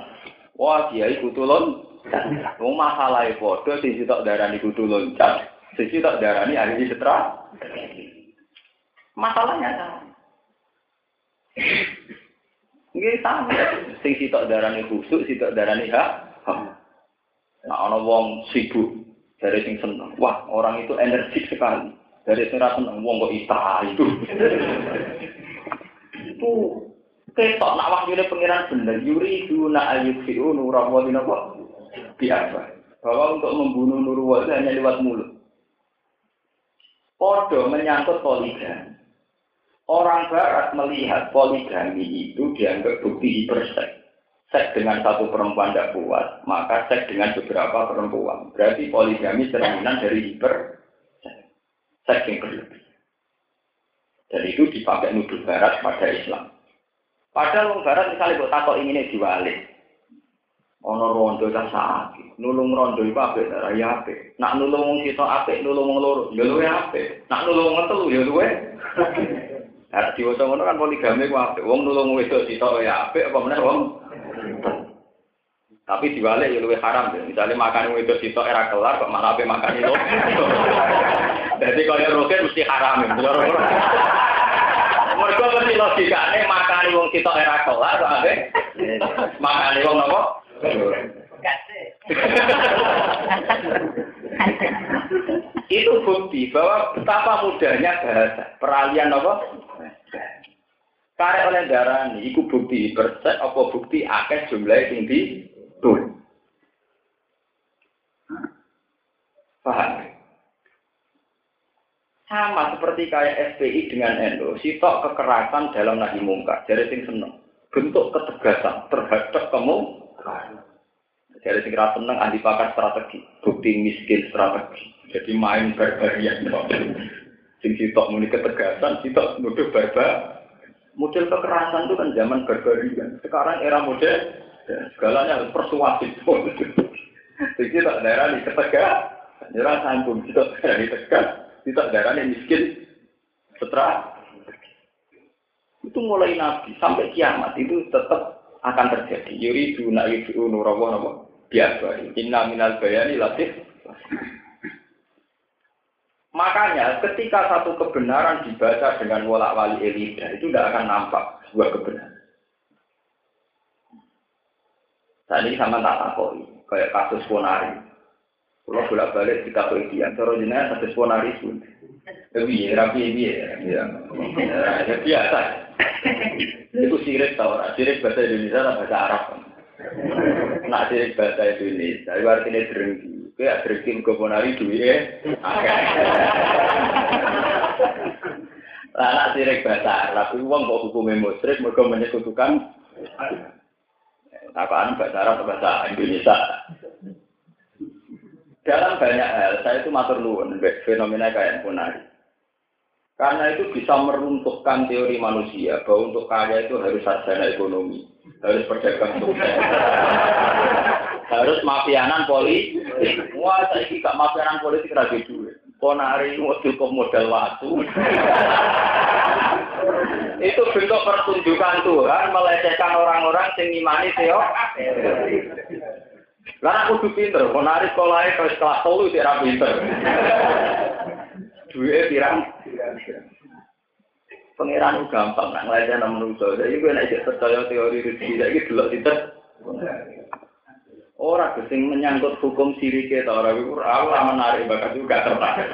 Wah kiai kutulon. Mau masalah foto sing sitok darani kutulon. Sisi tak darani ahli setra. Masalahnya sama. Nggih sama. Sing sitok darani khusuk, sitok darani hak. Nah, ana wong sibuk dari sing seneng. Wah, orang itu energik sekali. Dari sing seneng wong kok ita itu. itu ketok nak wahyune pengiran bener yuri duna ayyufiu nurawadin apa biasa bahwa untuk membunuh nurwadi hanya lewat mulut Podo menyangkut poligami. Orang Barat melihat poligami itu dianggap bukti hiperseks. Seks dengan satu perempuan tidak puas, maka seks dengan beberapa perempuan. Berarti poligami cerminan dari hiper seks yang berlebih. Dan itu dipakai nuduh Barat pada Islam. Padahal orang Barat misalnya buat takut ini diwalik. Ono rondo ta sakit, nulung rondo iku apik ta ya apik. Nak nulung wong sitok apik, nulung wong loro ya luwe. Nak nulung wong telu ya luwe. Lah diwaca ngono kan poligami ku apik. Wong nulung wedok sitok ya apik apa meneh wong. Tapi diwale ya luwe haram ya. Misalnya makan wedok sitok era kelar kok malah ape makan itu. Jadi kalau roket mesti haram. Mergo mesti logikane makan wong sitok era kelar kok ape makan wong nopo? itu bukti bahwa betapa mudahnya bahasa peralihan apa karek oleh darah ini itu bukti persen apa bukti akeh jumlah tinggi tuh paham sama seperti kayak SPI dengan NU sitok kekerasan dalam nahi mungkar jadi sing seneng bentuk ketegasan terhadap kamu dari sing seneng ahli pakar strategi, bukti miskin strategi. Jadi main kok. Sing sitok muni ketegasan, sitok nuduh barbar. Model kekerasan itu kan zaman barbarian. Sekarang era model ya, segalanya harus persuasif. Jadi tak daerah di ketegas, nyerah sanggung, sitok daerah di tegas, sitok daerah di miskin, setelah itu mulai nabi sampai kiamat itu tetap akan terjadi. Yuri duna biasa. Inna minal bayani latif. Makanya ketika satu kebenaran dibaca dengan wolak wali elida itu tidak akan nampak sebuah kebenaran. Tadi sama tak takoi, kayak kasus Ponari. Kalau bolak balik kita penelitian, cara jenengan satu ponari pun. Tapi ya, rapi ya, ya, ya, biasa. Itu sirik tau, sirik bahasa Indonesia bahasa Arab. Nak sirik bahasa Indonesia, itu artinya drengki. Kayak drengki ke ponari duit ya. Lah nak sirik bahasa Arab, uang kok hukumnya musrik, mereka menyekutukan. Apaan bahasa Arab bahasa Indonesia? Dalam banyak hal, saya itu matur nuwun fenomena kayak punari. Karena itu bisa meruntuhkan teori manusia bahwa untuk kaya itu harus sarjana ekonomi, harus perdagang sukses, harus mafianan politik. Wah, saya gak mafianan politik lagi duit. Ponari mau cukup modal waktu. itu bentuk pertunjukan Tuhan melecehkan orang-orang yang imani teori. Lah aku kudu pinter, ponari sekolah terus kelas telu sik ra pinter. Duwe pirang? Pangeran gampang nak nang manusa. Jadi gue nek percaya teori rezeki saiki delok pinter. Ora sing menyangkut hukum sirike ta ora iku ora menarik bakat juga tertarik.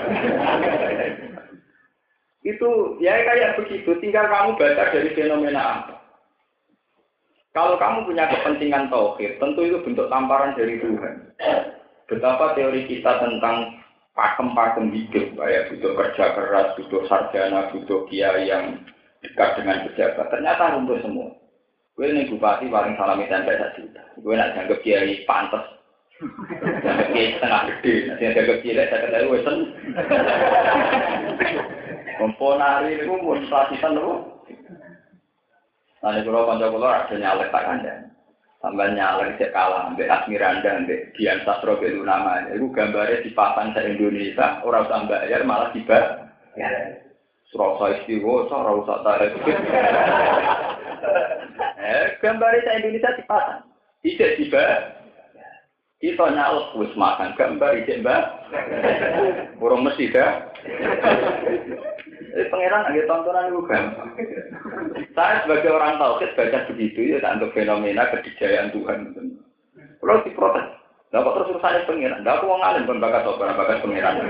Itu ya kayak begitu, tinggal kamu baca dari fenomena apa. Kalau kamu punya kepentingan tauhid, tentu itu bentuk tamparan dari Tuhan. Betapa teori kita tentang pakem-pakem hidup, kayak butuh kerja keras, butuh sarjana, butuh kiai yang dekat dengan pejabat, ternyata runtuh semua. Gue ini bupati paling salami tanda juta. Gue nak dianggap kiai pantas. Dianggap kiai setengah gede. Nanti dianggap kiai saya kata gue sen. Komponari itu mau selasisan loh. Nanti kalau kanca kula ada nyalek tak kandang. Sampai nyalek cek kalah, ambek Asmiranda, ambek Dian Sastro Belu namanya. Itu gambarnya dipasang se Indonesia, orang usah bayar malah tiba. Ya. Surasa istiwa, ora usah tarik. Eh, gambarnya se Indonesia dipasang. Tidak tiba. Kita nyalek wis makan gambar ijek mbak. Burung mesti dah. Jadi pangeran lagi tontonan itu gampang. Saya sebagai orang tauhid baca begitu ya tak untuk fenomena kedijayaan Tuhan. Kalau diprotes, Nah, kok terus urusannya pengiran? Nah, aku mau ngalim pun bakat apa bakat pengiran.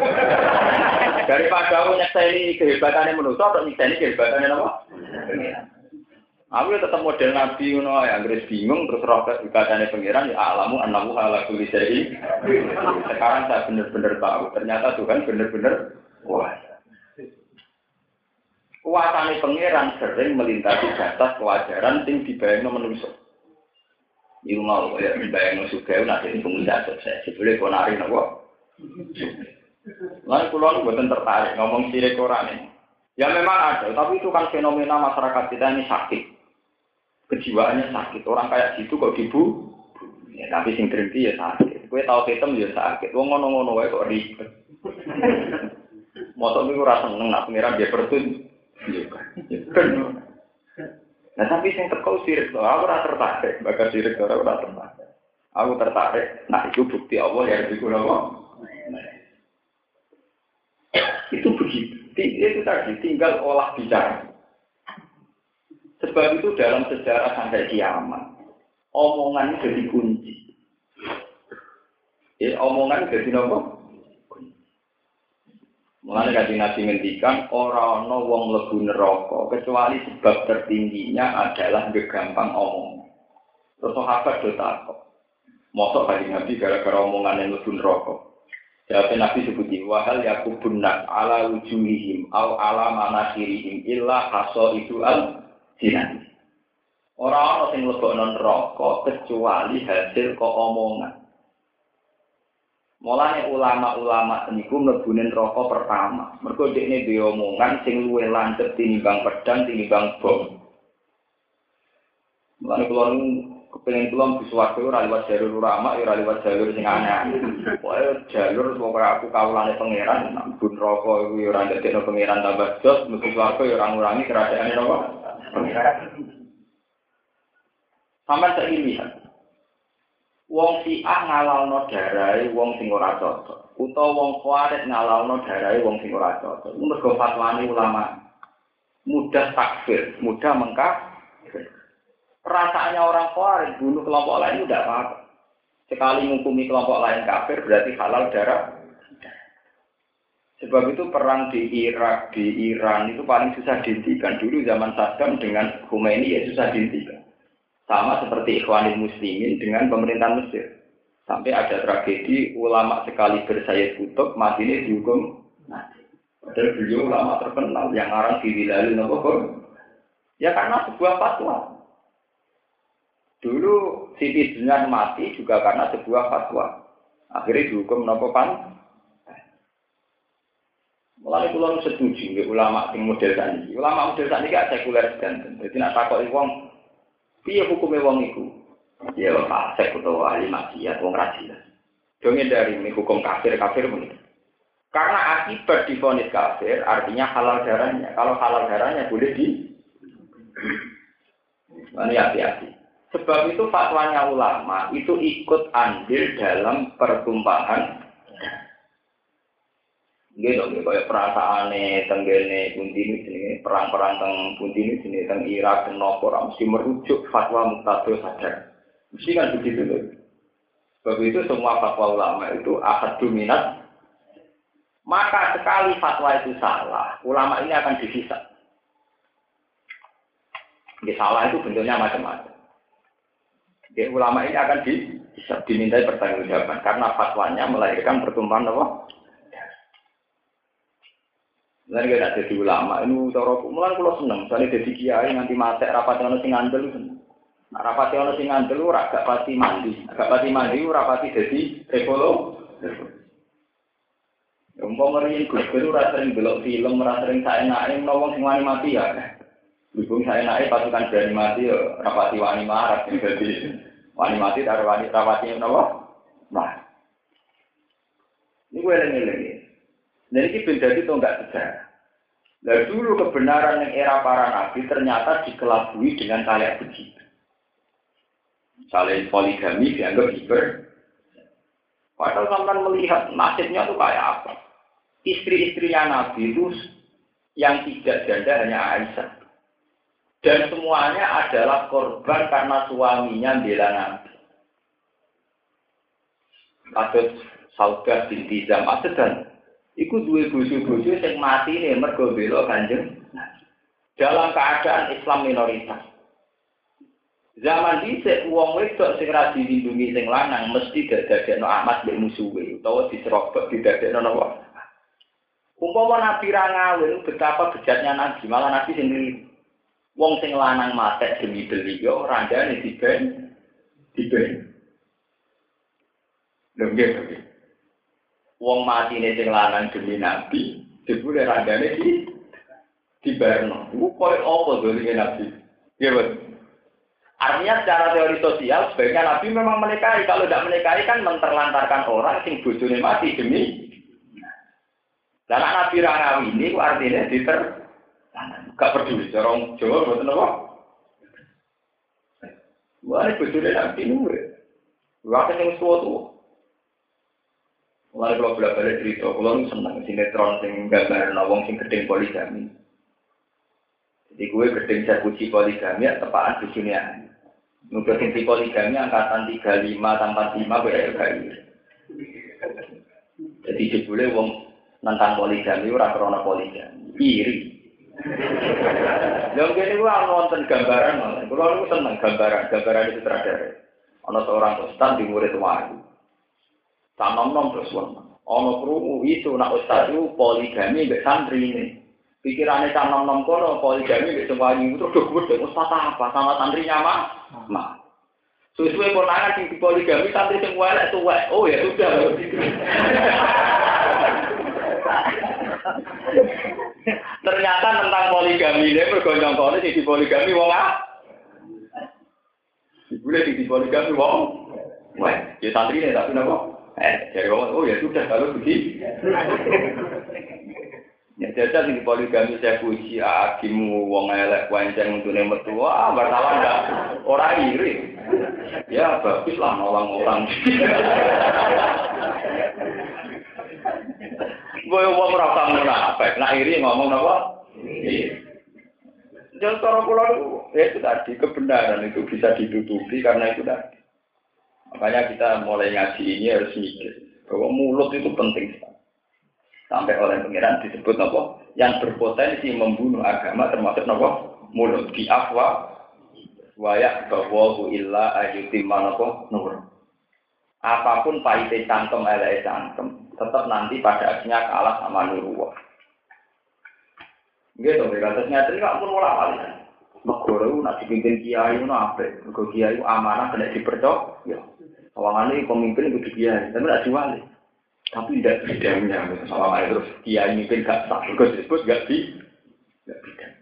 Daripada aku nyekseni kehebatannya manusia atau nyekseni kehebatannya apa? Pengiran. Aku ya tetap model nabi ngono ya, Inggris bingung terus roh kehebatannya pengiran ya alamu anamu ala kulli Sekarang saya benar-benar tahu, ternyata Tuhan benar-benar wah Kuasane pangeran sering melintasi batas kewajaran sing dibayangno manusia. Iku mau ya dibayangno sugih nek sing pengusaha sukses. Sebule konari napa? Lalu pulau buatan tertarik ngomong sirik orang ini. Ya memang ada, tapi itu kan fenomena masyarakat kita ini sakit. Kejiwaannya sakit. Orang kayak gitu kok dibu. Ya, tapi sing berhenti ya sakit. Kue tahu hitam ya sakit. Wong ngono-ngono wae kok ribet. Motor itu rasa seneng, nak pengiran dia bertun. Nah tapi yang teko sirik, aku ora tertarik, bakal sirik ora ora tertarik. Aku tertarik, nah itu bukti Allah yang digunakan. Itu begitu. Itu tadi tinggal olah bicara. Sebab itu dalam sejarah sampai kiamat, omongan jadi kunci. Ya, omongan jadi nopo? Mulane kaji nabi ngendikan orang no wong lebu neraka kecuali sebab tertingginya adalah gampang omong. Terus sahabat do takok. Mosok kaji nabi gara-gara omongan yang lebu neraka. Jawab nabi sebutin wahal yakubun nas ala wujuhihim au ala manasirihim illa haso itu al jinan. Orang-orang yang lebok non rokok kecuali hasil kok omongan. Mulane ulama-ulama niku mlebunen rokok pertama. Mergo dekne dhewe omongan sing luwih landhep tinimbang pedang tinimbang bom. Mulane kula kepengin kula waktu ora liwat jalur ulama ora liwat jalur sing aneh. Pokoke jalur pokoke aku kawulane pangeran bun rokok iku ora ndadekno pangeran tambah jos swarga ya ora ngurangi kerajaane rokok. Sampai saya lihat, wong siah ngalalno darai wong sing ora cocok utawa wong khawarij ngalalno darai wong sing ora cocok mergo fatwane ulama mudah takfir mudah mengkaf perasaannya orang khawarij bunuh kelompok lain udah apa-apa Sekali menghukumi kelompok lain kafir berarti halal darah. Sebab itu perang di Irak, di Iran itu paling susah dihentikan. Dulu zaman Saddam dengan Khomeini ya susah dihentikan. Sama seperti Ikhwanul Muslimin dengan pemerintahan Mesir. Sampai ada tragedi ulama sekali bersayat kutub mati ini dihukum mati. Padahal beliau ulama terkenal yang orang diwilayah nopo Ya karena sebuah fatwa. Dulu Siti Dinar mati juga karena sebuah fatwa. Akhirnya dihukum nopo pan. Mulai pulau setuju, ulama sing model tadi. Ulama model tadi gak sekuler dan jadi nak takut wong, piye hukumnya wong itu? Ya fasik utawa ahli maksiat wong rajin. Dongnya dari ini hukum kafir kafir begitu. Karena akibat difonis kafir artinya halal darahnya. Kalau halal darahnya boleh di ini hati-hati. Sebab itu fatwanya ulama itu ikut andil dalam pertumpahan Gitu, gitu, kayak perasaan nih, tenggene puntini sini, perang-perang teng puntini sini, teng Irak, teng Nopor, mesti merujuk fatwa muktadil sadar. Mesti kan begitu loh. Sebab itu semua fatwa ulama itu ahad dominat. Maka sekali fatwa itu salah, ulama ini akan disisa. Ini salah itu bentuknya macam-macam. Ya, ulama ini akan di, dimintai pertanggungjawaban karena fatwanya melahirkan pertumpahan apa? Nanti kita jadi ulama, ini cara mulai kalau seneng, misalnya jadi kiai nanti mati rapat sing ngandel seneng. Nah, rapat yang sing ngandel ora gak pasti mandi, gak pasti mandi ora pasti jadi rekolo. Umpam meriyen Gus Dur ora sering belok film, ora sering saenake menawa sing wani mati ya. Hubung saya naik pasukan berani mati ya rapati wani marah jadi wani mati taruh wani rapati menawa. Nah, ini gue lagi jadi ini beda itu enggak sejarah. Nah dulu kebenaran yang era para nabi ternyata dikelabui dengan kayak begitu. Misalnya poligami dianggap hiper. Padahal sampai melihat nasibnya itu kayak apa. Istri-istrinya Nabi itu yang tidak janda hanya Aisyah. Dan semuanya adalah korban karena suaminya bela Nabi. Kasus Saudah binti Zam'at dan Iku dua bojo-bojo yang mati nih mergo bela Kanjeng dalam keadaan Islam minoritas. Zaman dhisik wong wedok sing ra dilindungi sing lanang mesti dadekno amat mbek musuhe utawa diserobot didadekno napa. Umpama Nabi ra ngawin betapa bejatnya Nabi, malah Nabi sendiri wong sing lanang matek demi beliau randane diben diben. Lho nggih, Wong mati ini sing lanang demi nabi, dibule randane di di Berno. Iku koyo apa doli nabi? Ya betul. Artinya secara teori sosial sebaiknya Nabi memang menikahi. Kalau tidak menikahi kan menterlantarkan orang sing bojone mati demi. Dan Nabi Rangawi ini artinya diter gak peduli corong Jawa buat apa? Wah ini bojone Nabi ini. Waktu yang suatu Mulai kalau bolak balik cerita, kalau seneng sinetron sing gambar nawong sing gedeng poligami. Jadi gue gedeng saya puji poligami ya tepaan di sini ya. Nugas sing poligami angkatan 35 tanpa 5 gue kayak Jadi jebule wong nentang poligami ora krana poligami. Iri. Yang gini gue nonton gambaran, kalau lu seneng gambaran, gambaran itu terakhir. Ono seorang ustaz di murid wahyu. Tak nom terus wong. Ono krungu itu nak ustaz itu poligami mbek santri ini. Pikirannya tak nom nom kono poligami mbek semuanya itu terus gede ustaz apa sama santrinya mah. Mah. Sesuai konangan sing poligami santri sing elek tuwek. Oh ya sudah. Ternyata tentang poligami ini bergonjong kono sing poligami wong ah. Boleh di poligami wong. Wah, ya santri ini tapi napa? Eh, jadi ngomong, oh ya sudah kalau begitu. Ya jajal di poligami saya puji akimu wong elek wanceng untuk nemet tua, ah, wartawan enggak orang iri. Ya bagus lah nolong orang. Gue wong merasa munafik, nah iri ngomong apa? Jangan cara pulau ya itu tadi kebenaran itu bisa ditutupi karena itu tadi. Makanya kita mulai ngaji ini harus mikir bahwa mulut itu penting sekali. Sampai oleh pengiran disebut apa? Yang berpotensi membunuh agama termasuk apa? Mulut di afwa wayak bahwa illa ayutimman apa? Nur. Apa pun pahitnya cangkem, elek cangkem, tetap nanti pada akhirnya kalah sama nurullah. Gitu, nyata ini nggak pun mulai Negara itu nak dipimpin kiai itu apa? Kiai itu amanah kena dipercok. Ya, ini pemimpin itu kiai, tapi tidak diwali. Tapi tidak bidangnya, sawangannya terus kiai mimpin gak sah. Negara disebut gak di, gak bidang.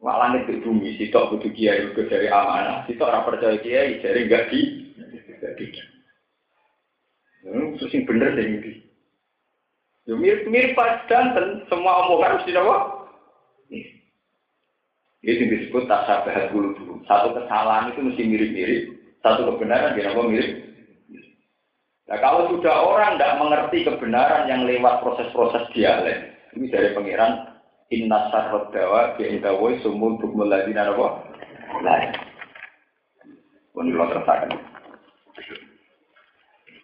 Langit di bumi, sitok butuh kiai itu dari amanah, sitok orang percaya kiai dari gak di, gak bidang. Hmm, terus yang bener deh ini. Ya mirip mirip pas dan semua omongan mesti apa? Itu disebut tak sabar dulu. Satu kesalahan itu mesti mirip-mirip, satu kebenaran dia apa mirip. Nah kalau sudah orang tidak mengerti kebenaran yang lewat proses-proses dialek, ini dari pangeran Inna sarrot dawa bi'indawoi sumun bukmul apa? Lain. Pun lo tersakan.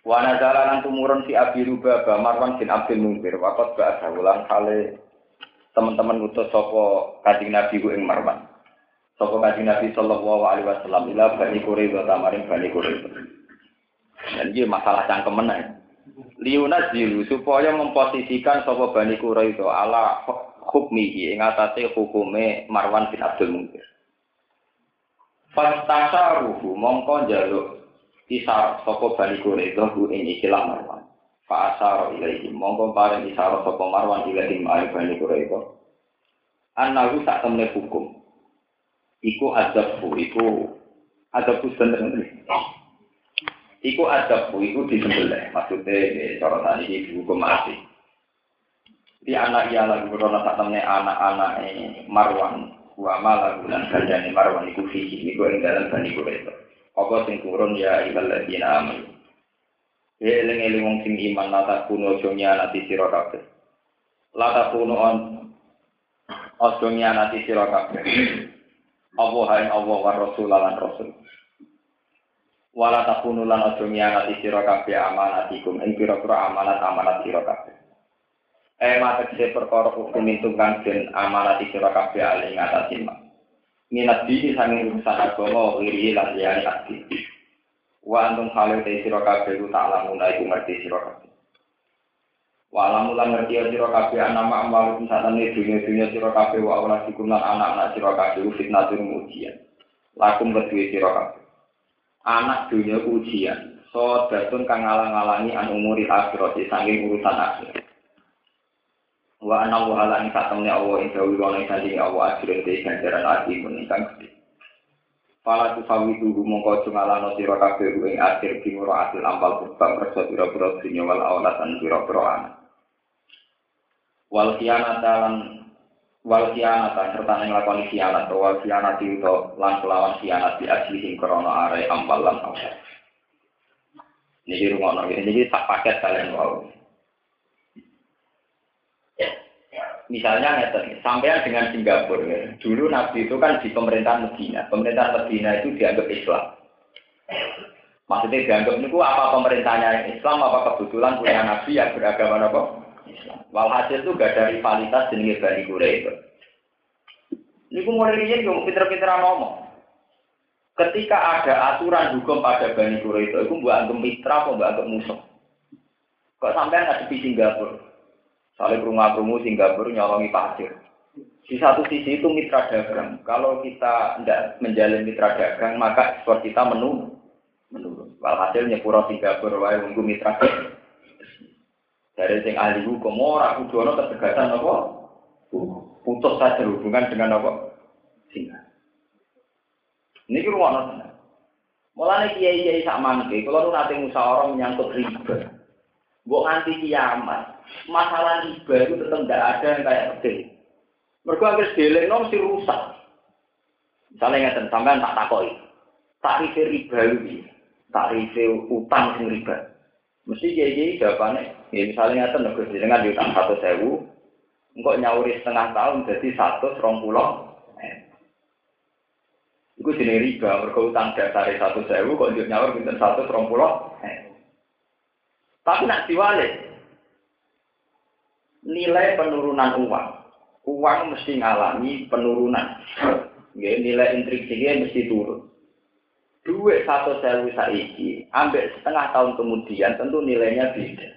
Wana jalanan tumurun si Abi Rubaba Marwan bin Abdul Mungkir Wakot bahasa ulang kali teman-teman utus sopo kajian Nabi ing Marwan. Sopo kajian Nabi sallallahu alaihi wasallam ila bani Quraidah tamarin bani Quraidah. Dan ini masalah cangkem meneh. Liuna jilu supaya memposisikan sopo bani Quraidah ala hukmihi ing atase hukume Marwan bin Abdul Mungkir. Fastasaruhu mongko njaluk isar sopo bani Quraidah ku ing ikilah Marwan. Fa ilaihi mongko paring isaro sapa Marwan ilaihi ma'al bani Quraisy. Anahu sak temne hukum. Iku azabku, iku azabku sebenarnya. Iku azabku, iku disembelih. Maksudnya, cara tadi ini dihukum mati. Di anak ia lagu berona sak temne anak-anak Marwan. Wa malagu lan gandane Marwan iku fihi, iku ing dalam bani Quraisy. Apa sing turun ya ibal ladina amanu. Ya eling-eling wong sing iman lata kuno aja nyanati sira. Lata kuno on aja nyanati sira kabeh. Allah hain Allah wa rasul lan rasul. Wala takunu lan aja nyanati sira kabeh amanatikum ing pira-pira amanat amanat sira kabeh. Eh mata kese perkara hukum itu kang den amanat sira kabeh ali ngatasi Minat diri sanging urusan agama iri lan liyane. Wa antum halu te sira kabeh ku tak lamun ngerti sira kabeh. Wa lamun lan ngerti sira kabeh ana mak amal satane dunya-dunya sira kabeh wa ora sikum lan anak-anak sira kabeh fitnah tur ujian. Lakum kedue sira kabeh. Anak dunya ujian. So datun kang ngalang-alangi an umuri akhirat saking urusan akhir. Wa ana wa ala ing satemene Allah ing dawi wa ing Allah ajrin te ganjaran ati mun ingkang gede. Pala tu sawi tuhu mongko cungalano sira kabeh ing akhir kimuro asil ampal kubang kerja pira-pira dunya wal awlatan pira-pira anak. Wal khianata lan wal khianata serta ning lakoni khianat khianat itu lan kelawan khianat di asli krana are ampal lan awlat. Niki rumono iki sak paket kalian wau. Misalnya ngeten, sampai dengan Singapura. Ya. Dulu Nabi itu kan di pemerintahan Medina. Pemerintahan Medina itu dianggap Islam. Maksudnya dianggap itu apa pemerintahnya Islam, apa kebetulan punya Nabi yang beragama apa? Islam. Walhasil itu gak ada rivalitas jenis Bani Quraisy. Ini pun mulai ini yang pinter-pinter ngomong. Ketika ada aturan hukum pada Bani Quraisy itu buat anggap mitra atau buat anggap musuh. Kok sampai ngadepi Singapura? Saling rumah-rumah Singapura nyolongi pasir. Di satu sisi itu mitra dagang. Kalau kita tidak menjalin mitra dagang, maka ekspor kita menurun. menurun. Walhasil nyepuro Singapura wae mitra dagang. Dari sing ahli hukum ora kudu ana ketegasan apa? Putus saja hubungan dengan apa? Singapura. Ini rumah nonton. Mulane kiai-kiai sak mangke, kalau nu nate musyawarah menyangkut riba. Mbok nganti kiamat, masalah riba itu tetap tidak ada yang kayak gede. Mereka hampir deleng mesti rusak. Misalnya nggak sampean tak takoi, tarif riba ini, tarif utang sing riba. Mesti jadi jawabannya, ya misalnya nggak tahu dengan diutang satu sewu, engkau nyauri setengah tahun jadi satu serong pulau. Iku jenis riba, mereka utang dasar satu sewu, kok dia nyawar bintang satu serong pulau. Tapi nak diwalik, nilai penurunan uang, uang mesti ngalami penurunan. Ya, nilai intriksinya mesti turun. Duit satu sewu saiki, ambil setengah tahun kemudian tentu nilainya beda.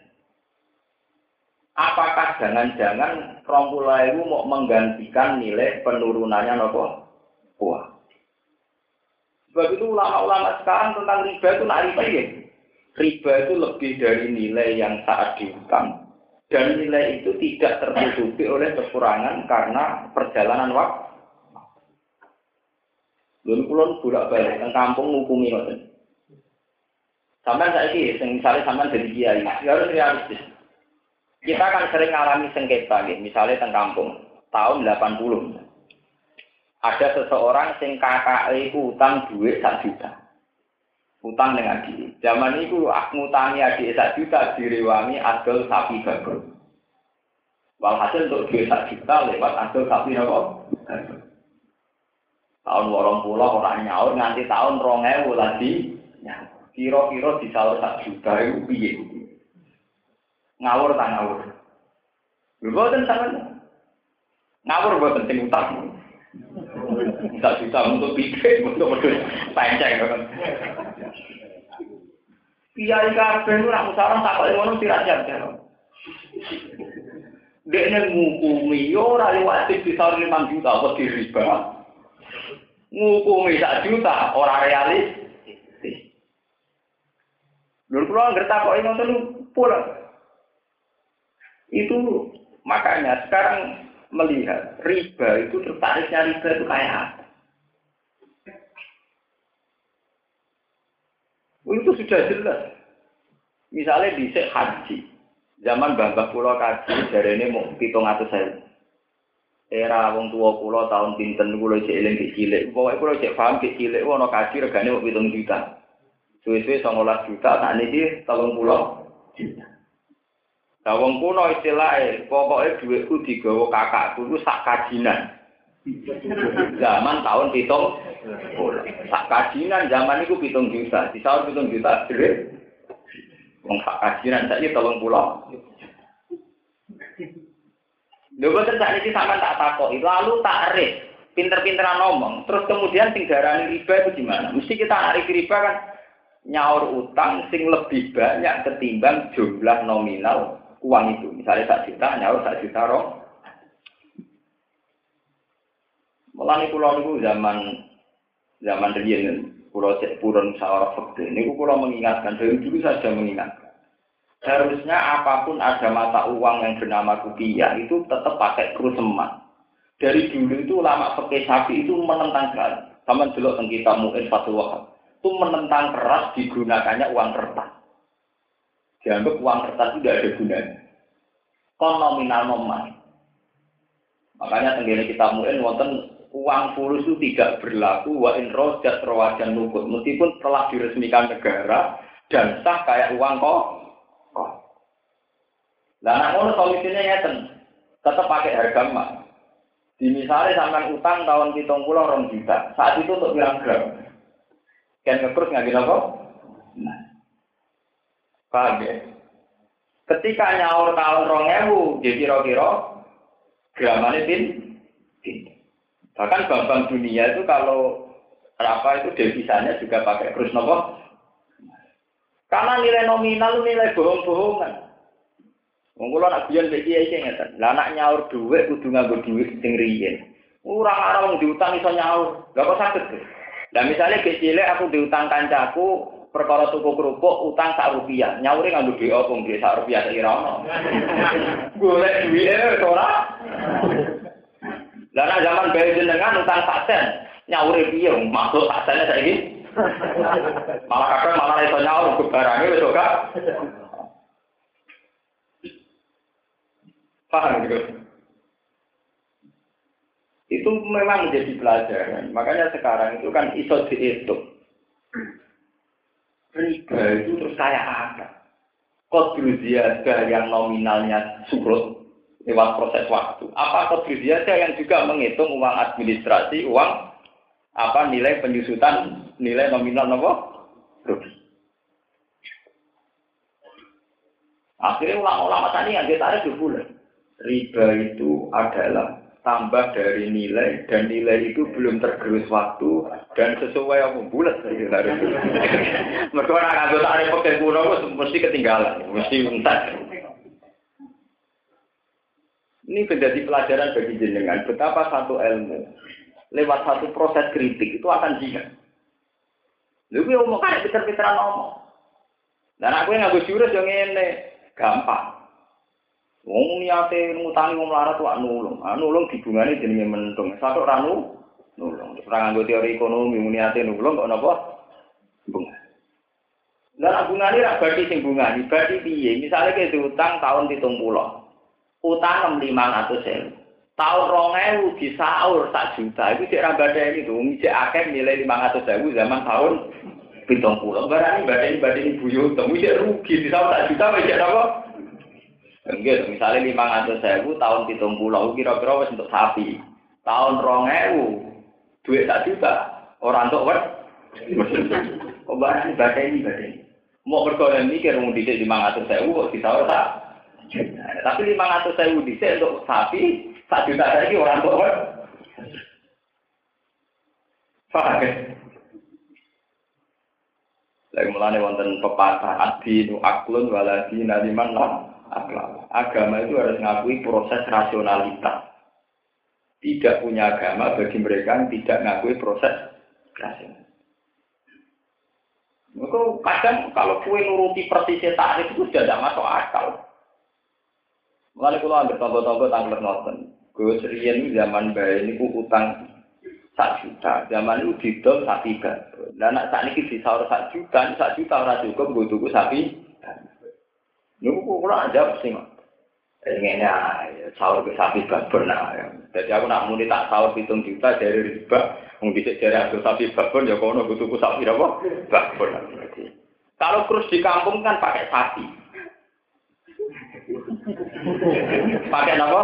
Apakah jangan-jangan rompula itu mau menggantikan nilai penurunannya nopo? Uang. Sebab itu ulama-ulama sekarang tentang riba itu nak riba ya. Riba itu lebih dari nilai yang saat dihutang. Dan nilai itu tidak tertutupi oleh kekurangan karena perjalanan waktu. Lalu kulon bolak balik ke kampung ngukumi ngoten. Sampai saya ini, misalnya sampai jadi kiai, ya harus realistis. Kita kan sering mengalami sengketa, gitu. misalnya teng kampung tahun 80 ada seseorang sing kakak itu utang duit sak juta. Utang dengan adik. Zaman itu aku ngutangi adik sak juta direwangi adol sapi bagus. Walhasil untuk duit sak juta lewat adol sapi apa? Tahun warong pulau orang nyaur nganti tahun rongewu lagi. Kira-kira di sahur sak juta itu piye? Ngawur tak ngawur. Lho boten sampean. Ngawur boten sing utang. Bisa juta untuk pikir, untuk berdua panjang kan. Kiai kabeh ora musyawarah tak kok ngono tidak jam-jam. Dekne ngukumi yo ora liwat bisa 5 juta apa riba. Ngukumi sak juta ora realis. Lur kula ngerti kok ngoten pulang. Itu makanya sekarang melihat riba itu tertariknya riba itu kayak apa? Itu sudah jelas. Misalnya di haji, zaman bambah pulau kaji dari ini mau hitung atau saya. Era wong tua pulau tahun pinten pulau cek eling cilik. Pokoknya pulau cek paham cilik, wono kaji regane mau hitung juta. Suwe-suwe songolas juta, tak ini tahun pulau juta. Nah, wong kuno istilahnya, pokoknya duitku digawa kakakku itu sak kajinan. Zaman tahun pitung, sak kajinan zaman itu pitung juta. Di tahun pitung juta, jadi wong sak kajinan saja tolong pulau. Lho boten sak niki sampean tak takoki, lalu tak res, pinter-pinteran ngomong, terus kemudian sing darani riba itu gimana? Mesti kita narik riba kan nyaur utang sing lebih banyak ketimbang jumlah nominal uang itu. Misalnya sak juta, nyawa sak juta roh. Mulai pulau itu zaman zaman riyen pulau cek purun sawara. Ini pulau mengingatkan dari dulu saja mengingatkan. Harusnya apa pun ada mata uang yang bernama rupiah itu tetap pakai kru semat. Dari dulu itu lama pakai sapi itu menentang keras. Sama dulu tentang kita mungkin satu waktu itu menentang keras digunakannya uang kertas. Dianggap uang kertas itu tidak ada gunanya. Kon nominal. Makanya tenggine kita mungkin wonten uang fulus itu tidak berlaku wa in rojat rawajan nukut. Meskipun telah diresmikan negara dan sah kayak uang kok. Nah, nak ngono solusinya ngeten. Tetap pakai harga emas. Di misalnya sampai utang tahun pitung pulau orang juta. Saat itu untuk bilang gram. Kan ngekrus nggak apa? Nah, Paham ya? Ketika nyaur tahun rong ewu, jadi kira-kira gramane pin, Bahkan bank dunia itu kalau apa itu devisanya juga pakai terus nopo. Karena nilai nominal nilai bohong-bohongan. Wong kula nak biyen iki iki ngeten. Lah nak nyaur dhuwit kudu nganggo dhuwit sing riyen. Ora ora wong diutang iso nyaur. Lah kok saged. Lah misale kecil aku diutang kancaku perkara tuku kerupuk utang sak rupiah nyaure nganggo dhuwit opo nggih sak rupiah tak ira ono golek dhuwite ora lah nek zaman bae jenengan utang sak sen nyaure piye masuk sak sene saiki malah kadang malah iso nyaur ke barangnya wis gak paham gitu itu memang menjadi pelajaran makanya sekarang itu kan iso dihitung riba itu terus kayak apa? Kodru yang nominalnya surut lewat proses waktu. Apa kodru yang juga menghitung uang administrasi, uang apa nilai penyusutan nilai nominal nopo rugi. Akhirnya ulama-ulama tadi yang kita tarik bulan. Riba itu adalah tambah dari nilai dan nilai itu belum tergerus waktu dan sesuai apa bulat harus mereka orang nggak tarik pakai kuno mesti ketinggalan mesti entar ini menjadi pelajaran bagi jenengan betapa satu ilmu lewat satu proses kritik itu akan jika lu gue kayak pinter-pinteran ngomong dan aku yang nggak jurus yang ini gampang Wong niate ngutangi wong larat wae nulung. Ah nulung dibungane jenenge mentung. Satu ora nulung. Ora nganggo teori ekonomi niate nulung kok napa? Bunga. Lah bungane ra berarti sing bungani, berarti piye? Misale ke utang tahun 70. Utang 500.000. Tahun 2000 disaur sak juta. Iku cek ra badani to, cek akeh nilai 500.000 zaman tahun pitung pulau. Barang ini badani badani buyut, cek rugi disaur sak juta wis apa? Enggak, misalnya lima ratus ribu tahun hitung pulau kira-kira wes untuk sapi. Tahun rong ribu duit tak juta orang untuk wer. Kok baca ini baca ini. Mau berkorban mikir mau didik lima ratus ribu kok bisa tak? Tapi lima ratus ribu didik untuk sapi tak juta lagi orang untuk wer. Paham Lagi mulanya wonten pepatah adi nu aklun waladi naliman lah akhlak. Agama itu harus ngakui proses rasionalitas. Tidak punya agama bagi mereka yang tidak ngakui proses rasional. Maka kadang kalau kue nuruti persisnya tarif itu sudah tidak masuk akal. Mulai kalau ambil contoh-contoh tanggal nonton. Gue serian zaman bayi ini ku utang sak juta. Zaman itu didol sapi Dan nak saat ini disaur sak juta, sak juta orang cukup gue tunggu sapi. Niku kula ada sih. Ngene sahur ke sapi babon nah. Jadi aku nak muni tak sahur hitung juta dari riba, wong bisa dari hasil sapi babon ya kono tuku sapi apa? Babon. Kalau terus di kampung kan pakai sapi. pakai apa?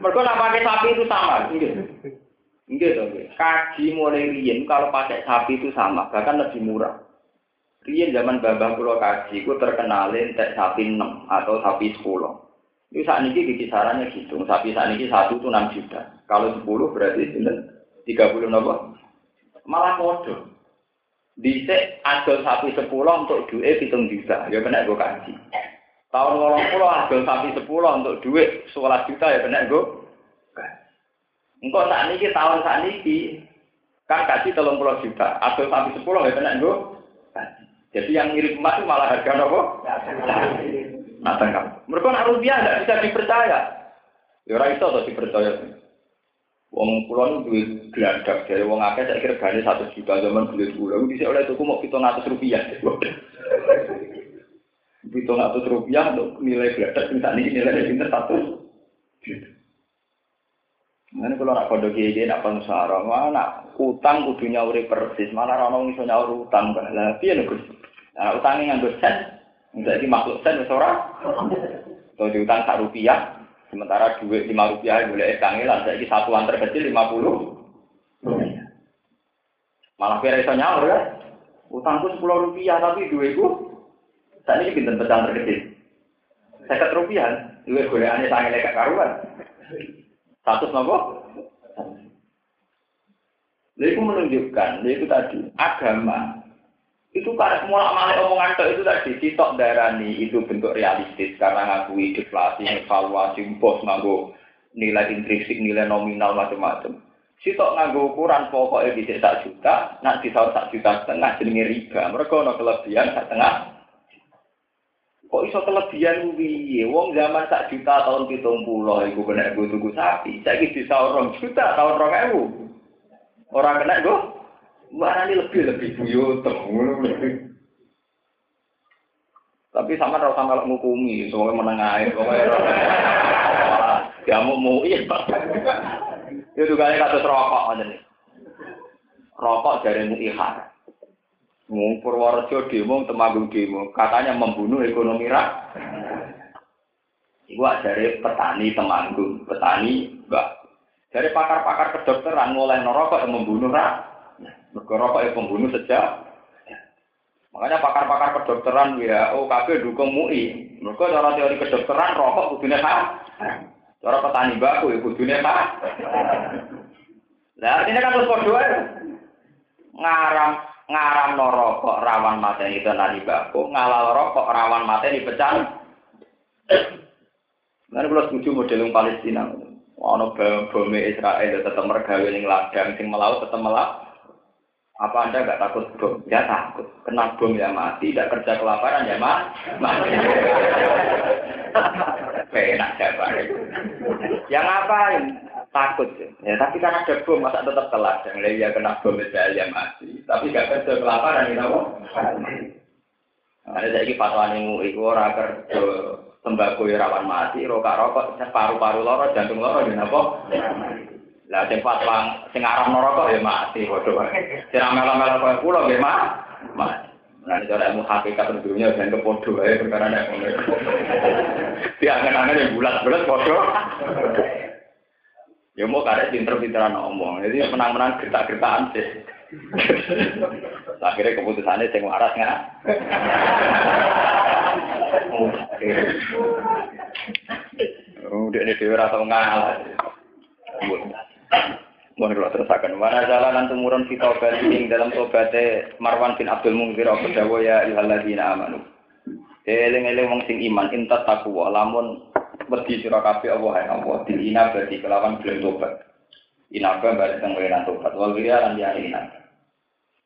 Mereka nak pakai sapi itu sama, enggak? Enggak dong, kaji mulai rian kalau pakai sapi itu sama, bahkan lebih murah. Rian zaman babah pulau kaji, ku terkenalin tek sapi 6 atau sapi 10. Ini saat ini di kisarannya gitu. Sapi saat ini satu itu 6 juta. Kalau 10 berarti tiga 30 nopo. Malah kode. Dicek adol sapi 10 untuk duit hitung juta. Ya benar gue kaji. Tahun ngolong pulau adol sapi 10 untuk duit 11 juta ya benar gue. Engkau saat ini tahun saat ini kan kasih telung puluh juta. Adol sapi 10 ya benar gue. Jadi yang mirip emas itu malah harga apa? Mata kamu. Mereka nak rupiah tidak bisa dipercaya. Ya orang itu atau dipercaya. Wong pulau itu geladak dari wong akeh saya kira gani satu juta zaman beli pulau. Bisa oleh tuku mau kita ngatus rupiah. Kita ngatus rupiah untuk nilai geladak minta ini nilai pinter satu. Ini kalau nak kode gede, nak pengusaha, mana utang kudunya uri persis, malah orang iso nyaur utang, lah, piye nih Nah, utangnya nganggo sen, jadi makhluk sen wis ora. Kalau diutang sak rupiah, sementara duit lima rupiah boleh kangelan, saya satuan terkecil lima puluh. Malah kira iso nyaur ya. Utangku sepuluh rupiah tapi duitku saat ini pinter pecahan terkecil. Sekat rupiah, duit boleh aneh sangat lekat karuan. Satu nopo. Jadi itu menunjukkan, itu tadi agama itu karena semua malah omongan itu tadi sitok darani itu bentuk realistis karena ngakui deflasi, evaluasi, bos nganggo nilai intrinsik, nilai nominal macam-macam. Sitok nganggo ukuran pokoknya di sak juta, nak di sak juta setengah jenenge riba. Mereka ono kelebihan sak setengah. Kok iso kelebihan piye? Wong zaman sak juta tahun 70 iku kena gue tuku sapi. Saiki bisa orang juta tahun 2000. Orang kena gue Mana ini lebih lebih buyut, Tapi sama kalau sama kalau ngukumi, semuanya menengah, pokoknya ya mau mau iya. Itu kali kata rokok aja nih. Rokok dari muihar. Mau Purworejo demo, Temanggung demo, katanya membunuh ekonomi rak. Iku dari petani Temanggung, petani mbak Dari pakar-pakar kedokteran mulai nerokok yang membunuh rah. Mergo rokok yang pembunuh sejak. Makanya pakar-pakar kedokteran WHO KB dukung MUI. Mereka cara teori kedokteran rokok kudune ha. Cara petani baku ya kudune ha. Lah artinya kan terus padha ngaram ngaram no rokok rawan mati itu nani baku, ngalal rokok rawan mati di pecah. Nanti kalau setuju model Palestina, ono bom Israel tetap mergawe ning ladang sing melaut tetap melaut. Apa anda nggak takut bom? Ya takut. Kena bom ya mati. Tidak kerja kelaparan ya mati. Enak siapa? Ya ngapain? Takut ya. Tapi karena ada bom masa tetap telat. Yang lain ya kena bom ya mati. Tapi nggak kerja kelaparan ya apa? Ada jadi fatwa nih iku ora kerja tembakau rawan mati, rokok rokok, paru-paru loro, jantung loro, ya apa? Lah sing fatwa sing aran neraka ya mati padha. Sing melo-melo koyo kula nggih mati. Nah, ini cara ilmu hakikat tentunya dan kepodo ya perkara nek ngono. Diangen-angen yang bulat-bulat podo. Ya mau karek pinter-pinteran ngomong. Jadi menang-menang gertak-gertakan sih. Akhirnya keputusannya sing waras nggak? Udah ini dewa rasa ngalah. Mohon terusakan. Mana jalanan tumurun fi taubat ing dalam tobaté Marwan bin Abdul Munzir apa dawa ya ayyuhalladzina amanu. Eling-eling wong sing iman intat takwa lamun wedi sira Allah ya Allah dilina berarti kelawan gelem tobat. Inaba balik teng wenan tobat wal wiya lan ya ina.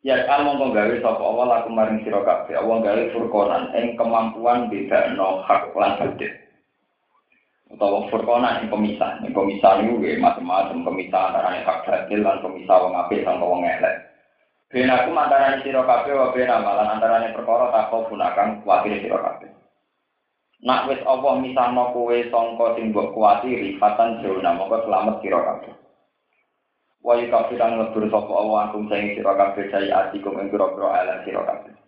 Ya kan mongko gawe sapa Allah laku maring sira kabeh. Allah gawe furqanan ing kemampuan bedakno hak lan batil utawa furqana yang pemisah yang pemisah itu ya macam-macam pemisah antara yang hak batil dan pemisah wong apik dan wong elek ben aku antara sira kabeh wa ben amalan antara perkara takau gunakan kuatir sira kabeh Nak wis Allah misahno kowe sangka sing mbok kuwatiri fatan jona mongko selamat sira kabeh. Wa yukafiran ngebur sapa Allah akum sing sira kabeh saya atikum ing pira-pira ala sira kabeh.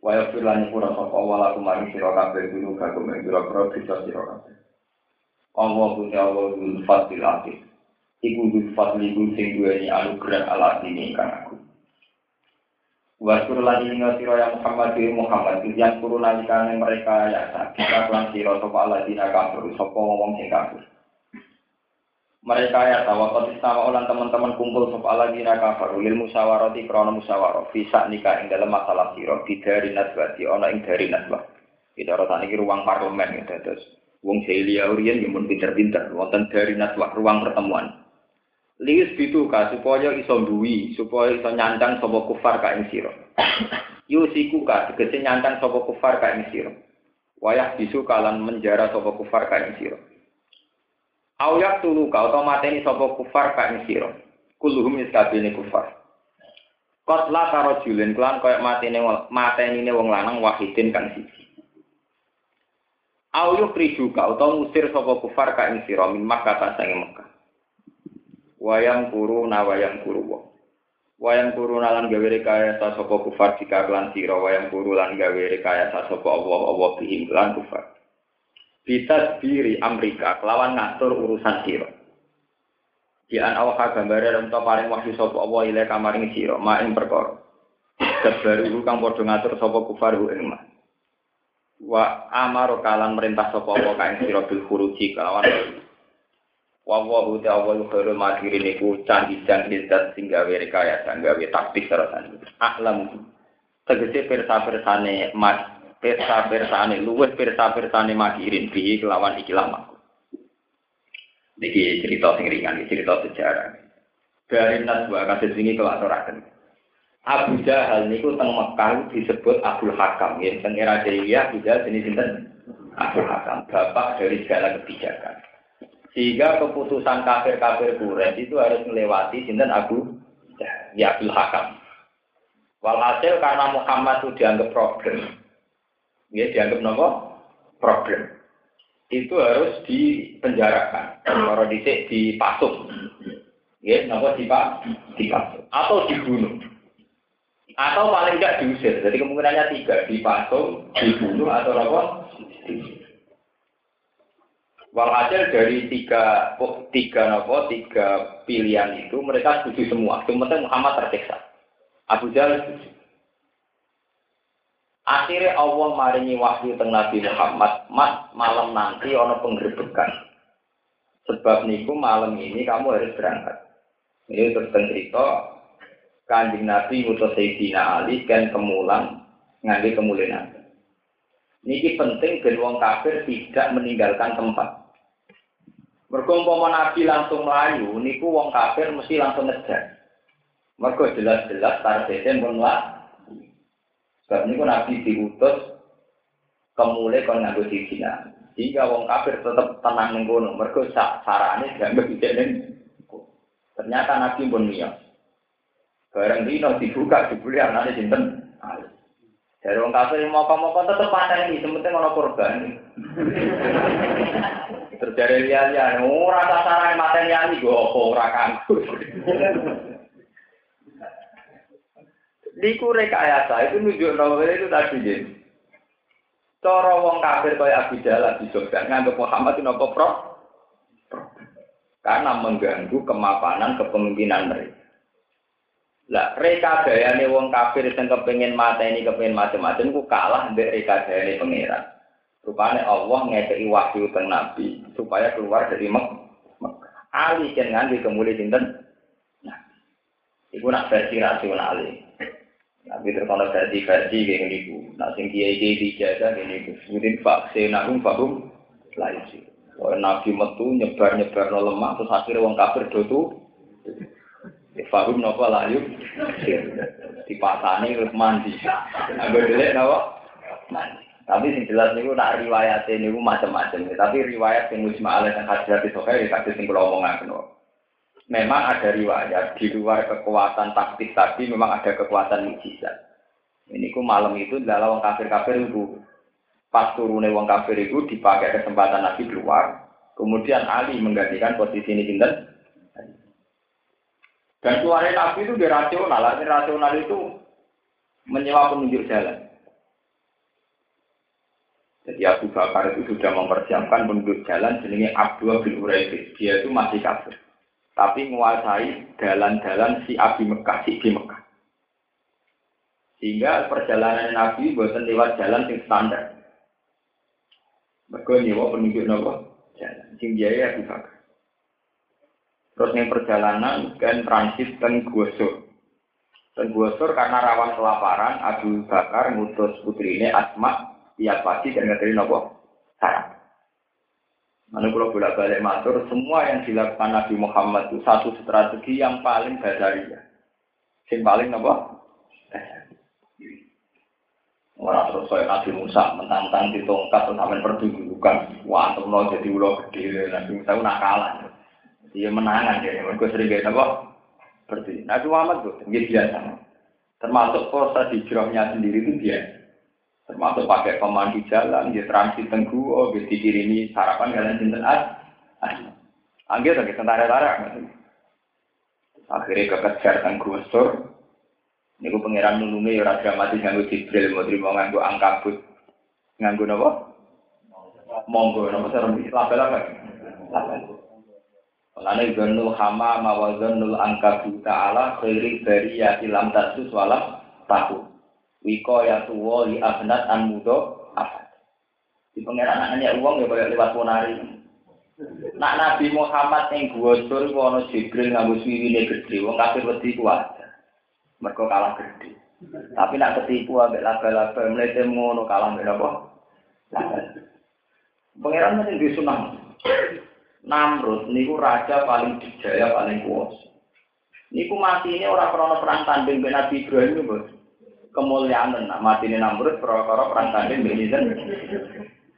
Wa yufilan pura sapa Allah lakum maring sira kabeh gunu kagum ing pira-pira sira kabeh. Allah punya Allah dul fatil akhir. Iku dul fatil iku sing duweni anugerah alat ini kan aku. Waskur lagi ingat siro yang Muhammad di Muhammad yang kuru nalikane mereka ya kita kelan siro sopa Allah dina kafir sopa ngomong sing kafir. Mereka ya tahu kotis sama ulang teman-teman kumpul sopa Allah dina kafir ulil musyawarati krono musyawarah bisa nikah ing dalam masalah siro di dari nasbah di ono ing dari nasbah. Kita rasa ini ruang parlemen gitu terus Wong Celia Urien yang pun pinter-pinter, wonten dari naswah ruang pertemuan. Lius itu ka supaya iso duwi, supaya iso nyancang sapa kufar ka ing. Yusiku ka tegese nyancang sapa kufar ka ing. Wayah bisu kalan menjara sapa kufar ka ing sira. Ayak tulu ka utawa mateni kufar ka ing sira. Kulluhum iskabine kufar. Kotla karo julen klan koyo matene mateni wong lanang wahidin kang siji. Ayo prijuka utawa ngusir sapa kufar ka ing sira min Makkah ta sange. Wayang kuru na wayang kuru wa. Wayang kuru lan gawe rekayasa sapa kufar jika lan sira wayang kuru lan gawe rekayasa sapa Allah Allah bihim lan kufar. Bisa diri Amerika kelawan ngatur urusan sira. Di an awha gambare lan paling wahyu sapa Allah ile kamaring sira ma ing perkara. Kebaru kang padha ngatur sapa kufar ing wa amaro kalan merintah sapa wa kae sira bil khuruji kelawan wa wa hu ta wa khairul makirin iku candi candi dat sing gawe rekayasa gawe taktik sarasan aklam tegese persa-persane mas persa-persane luwes persa-persane makirin bi kelawan iki lama Niki cerita sing ringan, cerita sejarah. Dari naswa kasus ini kelatorakan. Abu Jahal niku teng Mekah disebut Abdul Hakam. Ya teng era Jahiliyah Jahal jenis sinten? Abdul Hakam bapak dari segala kebijakan. Sehingga keputusan kafir-kafir Quraisy itu harus melewati sinten Abu ya Abdul Hakam. Walhasil karena Muhammad itu dianggap problem. Ya dianggap nopo? Problem. Itu harus dipenjarakan. Kalau dicek dipasung. Ya nopo dipak dipasung. Atau dibunuh atau paling tidak diusir. Jadi kemungkinannya tiga, dipasung, dibunuh atau apa? Walhasil dari tiga oh, tiga nopo tiga pilihan itu mereka setuju semua. Cuma Muhammad tersiksa. Abu Jahal setuju. Akhirnya Allah maringi wahyu teng Nabi Muhammad, Mas malam nanti ono penggerbekan. Sebab niku malam ini kamu harus berangkat. Ini terus cerita kanjeng Nabi ngutus Sayyidina Ali kan kemulan nganti kemuliaan. Niki penting ben wong kafir tidak meninggalkan tempat. Mergo umpama Nabi langsung melayu, niku wong kafir mesti langsung ngejar. Mergo jelas-jelas targetnya pun lah. Sebab niku Nabi diutus kemulai kon nganggo Cina. Jika wong kafir tetap tenang ning kono, mergo sarane dianggap. Ternyata Nabi pun niat. Barang dino dibuka dibeli anaknya sinten. Dari wong kafir mau kamu tetap patah ini, sementing ono korban. Terjadi liya-liya, ora sasaran mata liya gue apa ora kanggo. Liku rekayasa itu nunjuk novel itu tadi jadi. Cara wong kafir kaya Abu Jalal di Jogja nganggep Muhammad itu nopo pro? Karena mengganggu kemapanan kepemimpinan mereka. Lah reka gayane wong kafir sing kepengin mata ini kepengin macam-macam ku kalah mbek reka gayane pangeran. Rupanya Allah ngekei wahyu teng Nabi supaya keluar dari Mek. Ali jen nganti kemuli sinten? Nah, iku nak versi rasional. Nabi terkono versi versi kayak gini Nah, sing kiai kiai dijaga gini ku. Sebutin vaksin, nakum fakum lain sih. Nabi metu nyebar nyebar no lemah terus akhirnya wong kafir dotu. Fahum nopo layu dipasani terus mandi. Anggo dhewe nopo? Mandi. Tapi sing jelas niku nak riwayat niku macam-macam. Tapi riwayat sing mujma alaih dan hadirat itu kayak kadang sing kula omongaken. Memang ada riwayat di luar kekuatan taktik tadi memang ada kekuatan mujizat. Ini ku malam itu adalah wong kafir-kafir itu pas turunnya wong kafir itu dipakai kesempatan Nabi keluar. Kemudian Ali menggantikan posisi ini sinten. Dan keluarnya Nabi itu dirasional. Rasional itu menyewa penunjuk jalan. Jadi Abu Bakar itu sudah mempersiapkan penduduk jalan jenenge Abdul bin Uraidi. Dia itu masih kafir. Tapi menguasai jalan-jalan si Abi Mekah, si di Mekah. Sehingga perjalanan Nabi buatan lewat jalan yang standar. Mereka nyewa penunjuk nopo jalan. Sing biaya Abu Bakar. Terus yang perjalanan kan transit dan Guasur. Dan Guasur karena rawan kelaparan, Abu Bakar ngutus putrinya Asma tiap pagi dan ngerti nopo sarap. Mana kalau bolak balik matur, semua yang dilakukan Nabi Muhammad itu satu strategi yang paling ya. Yang paling nopo? Orang terus saya Nabi Musa menantang di tongkat sampai pertunjukan. Wah, mau jadi ulo gede, Nabi Musa itu nakalan. Dia menangan dia, mereka sering gaya nopo. Seperti Nabi Muhammad tuh, dia biasa. Termasuk proses hijrahnya sendiri itu dia termasuk pakai pemandu jalan, dia transit tenggu, oh, dia dikirimi sarapan kalian sinten ad, Anggil lagi tentara-tentara. Akhirnya kekejar tenggu sur. Ini gue pengiran nulungi ya raja mati nganggu jibril, mau terima nganggu angkabut. Nganggu nopo? Monggo, nopo serem, label apa? Lalu zonul hama mawazonul angkabut ta'ala khairi dari ya ilam tasus walam tahu. Wiko ya tuwo li abnat an mudo apa? Di pengeran anaknya uang ya boleh lewat ponari. Nak Nabi Muhammad yang gua sur wono Jibril nganggo suwine gede, wong kafir wedi kuat. Mergo kalah gede. Tapi nak ketipu ambek laba-laba mlete ngono kalah ambek apa? Pangeran mesti disunah. Namrud niku raja paling dijaya paling kuasa. Niku mati ini orang krono perang tanding ben Nabi Ibrahim bos kemuliaan mati ini namrud perkara perang tanding benizen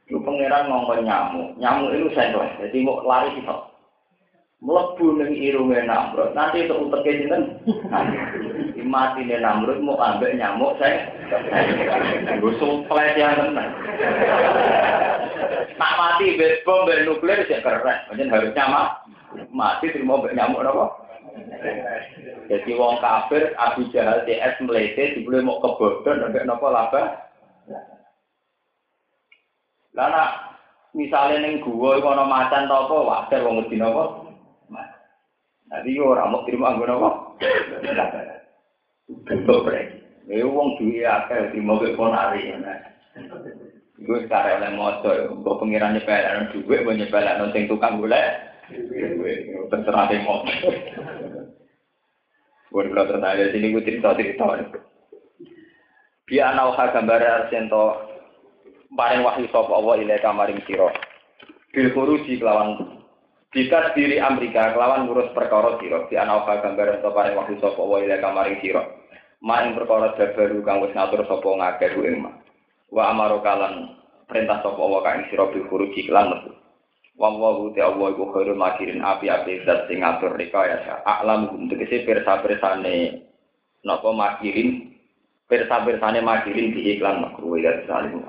itu pangeran ngomong nyamuk. Nyamuk itu sendoh jadi mau lari kita melebu ning irunge namrud. Nanti itu sinten? Mati ini namrud mau ambil nyamuk saya. Gue sumpah yang tenang nak mati bom bom nuklir sih keren macam harusnya mah mati terima nyamuk apa jadi wong kafir Abu Jahal DS melete dibeli mau kebodon sampai nopo laba. Lana misalnya ning gua iku ana macan ta apa? Wajar wong wedi napa. Jadi ora mau terima anggo napa. Bentuk brek. Ya wong duwe akeh terima kok ponari. Gue sekarang oleh motor, gue pengiran nyepelak duit, gue nyepelak nonton tukang golek. Terserah deh motor. Gue kalau tertanya sini gue cerita cerita. Biar nawha gambar arsento paring wahyu sapa Allah ilai kamaring sira. Bil di kelawan kita diri Amerika kelawan ngurus perkara sira. Biar nawha gambar ento paring wahyu sapa Allah ilai kamaring sira. Ma ing perkara baru kang wis ngatur sapa ngakeh ing mak. Wa amaro kalan perintah sapa Allah kang sira bil khuruji kelan metu. Wa wa ta Allah iku khairul makirin api-api zat sing ngatur rekayasa. Alam gum tegese pirsa-pirsane napa makirin pirsa-pirsane makirin di iklan makruh ya salim.